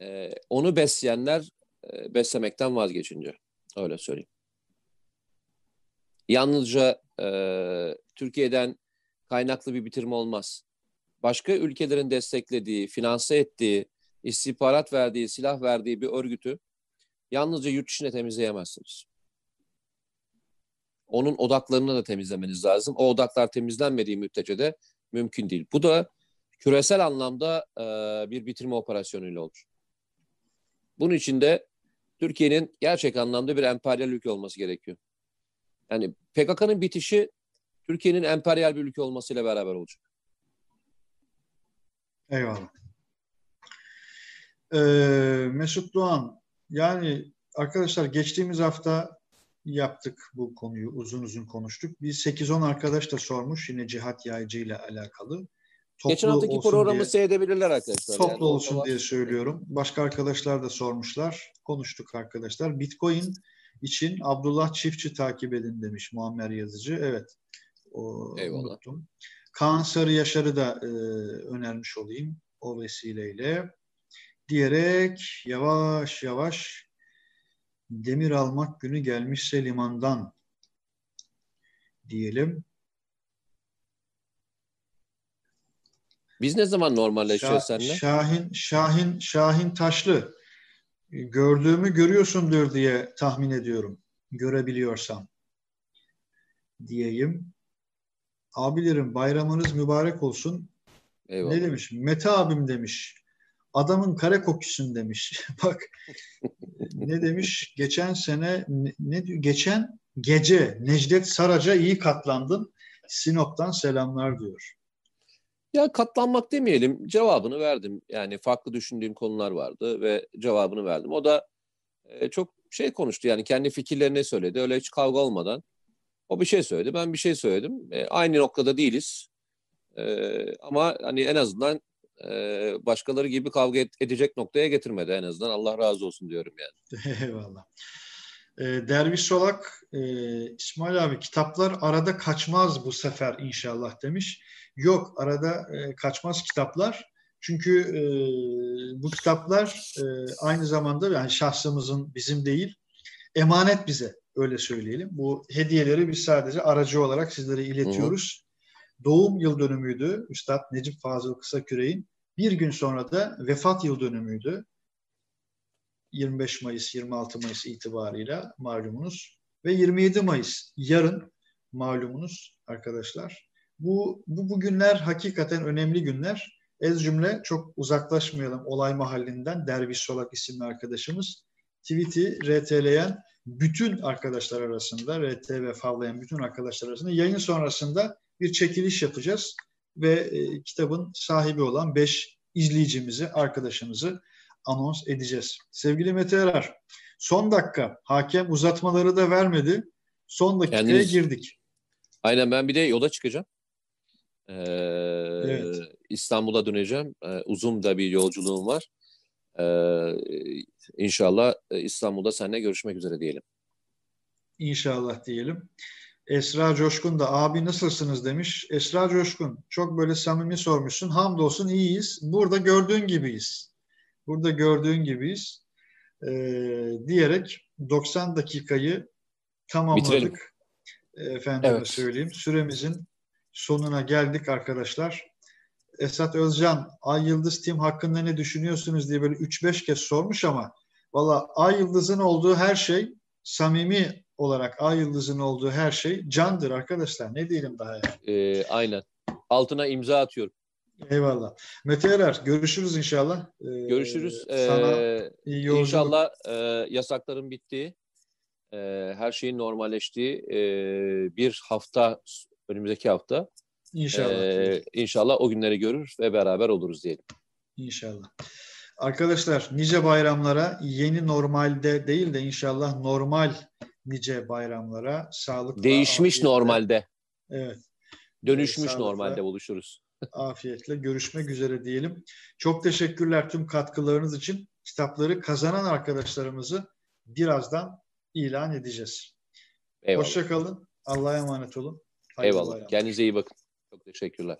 e, onu besleyenler e, beslemekten vazgeçince öyle söyleyeyim. Yalnızca e, Türkiye'den kaynaklı bir bitirme olmaz. Başka ülkelerin desteklediği, finanse ettiği, istihbarat verdiği, silah verdiği bir örgütü yalnızca yurt içinde temizleyemezsiniz. Onun odaklarını da temizlemeniz lazım. O odaklar temizlenmediği müddetçe de mümkün değil. Bu da küresel anlamda e, bir bitirme operasyonuyla olur. Bunun için de Türkiye'nin gerçek anlamda bir emperyal ülke olması gerekiyor. Yani PKK'nın bitişi Türkiye'nin emperyal bir ülke olmasıyla beraber olacak. Eyvallah. Ee, Mesut Doğan, yani arkadaşlar geçtiğimiz hafta yaptık bu konuyu, uzun uzun konuştuk. Bir 8-10 arkadaş da sormuş yine cihat yaycı ile alakalı. Toplu Geçen haftaki programı diye, seyredebilirler arkadaşlar. Toplu yani. olsun diye söylüyorum. Başka arkadaşlar da sormuşlar. Konuştuk arkadaşlar. Bitcoin için Abdullah Çiftçi takip edin demiş Muammer Yazıcı. Evet. O, Eyvallah. Unuttum. Kaan Sarı Yaşar'ı da e, önermiş olayım o vesileyle. Diyerek yavaş yavaş demir almak günü gelmişse limandan diyelim. Biz ne zaman normalleşiyoruz Şah, seninle? Şahin, Şahin, Şahin Taşlı. Gördüğümü görüyorsundur diye tahmin ediyorum. Görebiliyorsam. Diyeyim. Abilerim bayramınız mübarek olsun. Eyvallah. Ne demiş? Mete abim demiş. Adamın kare kokusun demiş. Bak ne demiş? Geçen sene ne, ne diyor? Geçen gece Necdet Saraca iyi katlandın. Sinop'tan selamlar diyor. Ya katlanmak demeyelim. Cevabını verdim. Yani farklı düşündüğüm konular vardı ve cevabını verdim. O da e, çok şey konuştu. Yani kendi fikirlerini söyledi. Öyle hiç kavga olmadan. O bir şey söyledi. Ben bir şey söyledim. E, aynı noktada değiliz. E, ama hani en azından e, başkaları gibi kavga et, edecek noktaya getirmedi en azından. Allah razı olsun diyorum yani. Eyvallah. E, Derviş Solak, e, İsmail abi kitaplar arada kaçmaz bu sefer inşallah demiş. Yok arada e, kaçmaz kitaplar. Çünkü e, bu kitaplar e, aynı zamanda yani şahsımızın bizim değil emanet bize öyle söyleyelim. Bu hediyeleri biz sadece aracı olarak sizlere iletiyoruz. Hı. Doğum yıl dönümüydü Üstad Necip Fazıl Kısaküre'nin. Bir gün sonra da vefat yıl dönümüydü. 25 Mayıs, 26 Mayıs itibarıyla malumunuz. Ve 27 Mayıs yarın malumunuz arkadaşlar. Bu, bu, bu günler hakikaten önemli günler. Ez cümle çok uzaklaşmayalım olay mahallinden Derviş Solak isimli arkadaşımız tweet'i RT'leyen bütün arkadaşlar arasında, RT ve favlayan bütün arkadaşlar arasında yayın sonrasında bir çekiliş yapacağız ve e, kitabın sahibi olan 5 izleyicimizi, arkadaşımızı anons edeceğiz. Sevgili Mete Erer, son dakika hakem uzatmaları da vermedi. Son dakikaya Kendiniz, girdik. Aynen ben bir de yola çıkacağım. Ee, evet. İstanbul'a döneceğim. Ee, uzun da bir yolculuğum var. Ee, inşallah e, İstanbul'da seninle görüşmek üzere diyelim. İnşallah diyelim. Esra Coşkun da abi nasılsınız demiş. Esra Coşkun çok böyle samimi sormuşsun. Hamdolsun iyiyiz. Burada gördüğün gibiyiz. Burada gördüğün gibiyiz. Ee, diyerek 90 dakikayı tamamladık. Bitirelim. Efendime evet. söyleyeyim. Süremizin sonuna geldik arkadaşlar. Esat Özcan, Ay Yıldız Team hakkında ne düşünüyorsunuz diye böyle 3-5 kez sormuş ama valla Ay Yıldız'ın olduğu her şey samimi olarak Ay Yıldız'ın olduğu her şey candır arkadaşlar. Ne diyelim daha ya? Ee, aynen. Altına imza atıyorum. Eyvallah. Mete Erer, görüşürüz inşallah. Ee, görüşürüz. Sana ee, iyi İnşallah e, yasakların bittiği, e, her şeyin normalleştiği e, bir hafta, önümüzdeki hafta İnşallah. Ee, inşallah o günleri görür ve beraber oluruz diyelim. İnşallah. Arkadaşlar nice bayramlara yeni normalde değil de inşallah normal nice bayramlara sağlıkla Değişmiş afiyetle, normalde. Evet. Dönüşmüş sağlıkla, normalde buluşuruz. afiyetle görüşmek üzere diyelim. Çok teşekkürler tüm katkılarınız için. Kitapları kazanan arkadaşlarımızı birazdan ilan edeceğiz. Eyvallah. Hoşçakalın. Allah'a emanet olun. Hayırlı Eyvallah. Bayram. Kendinize iyi bakın. Çok teşekkürler.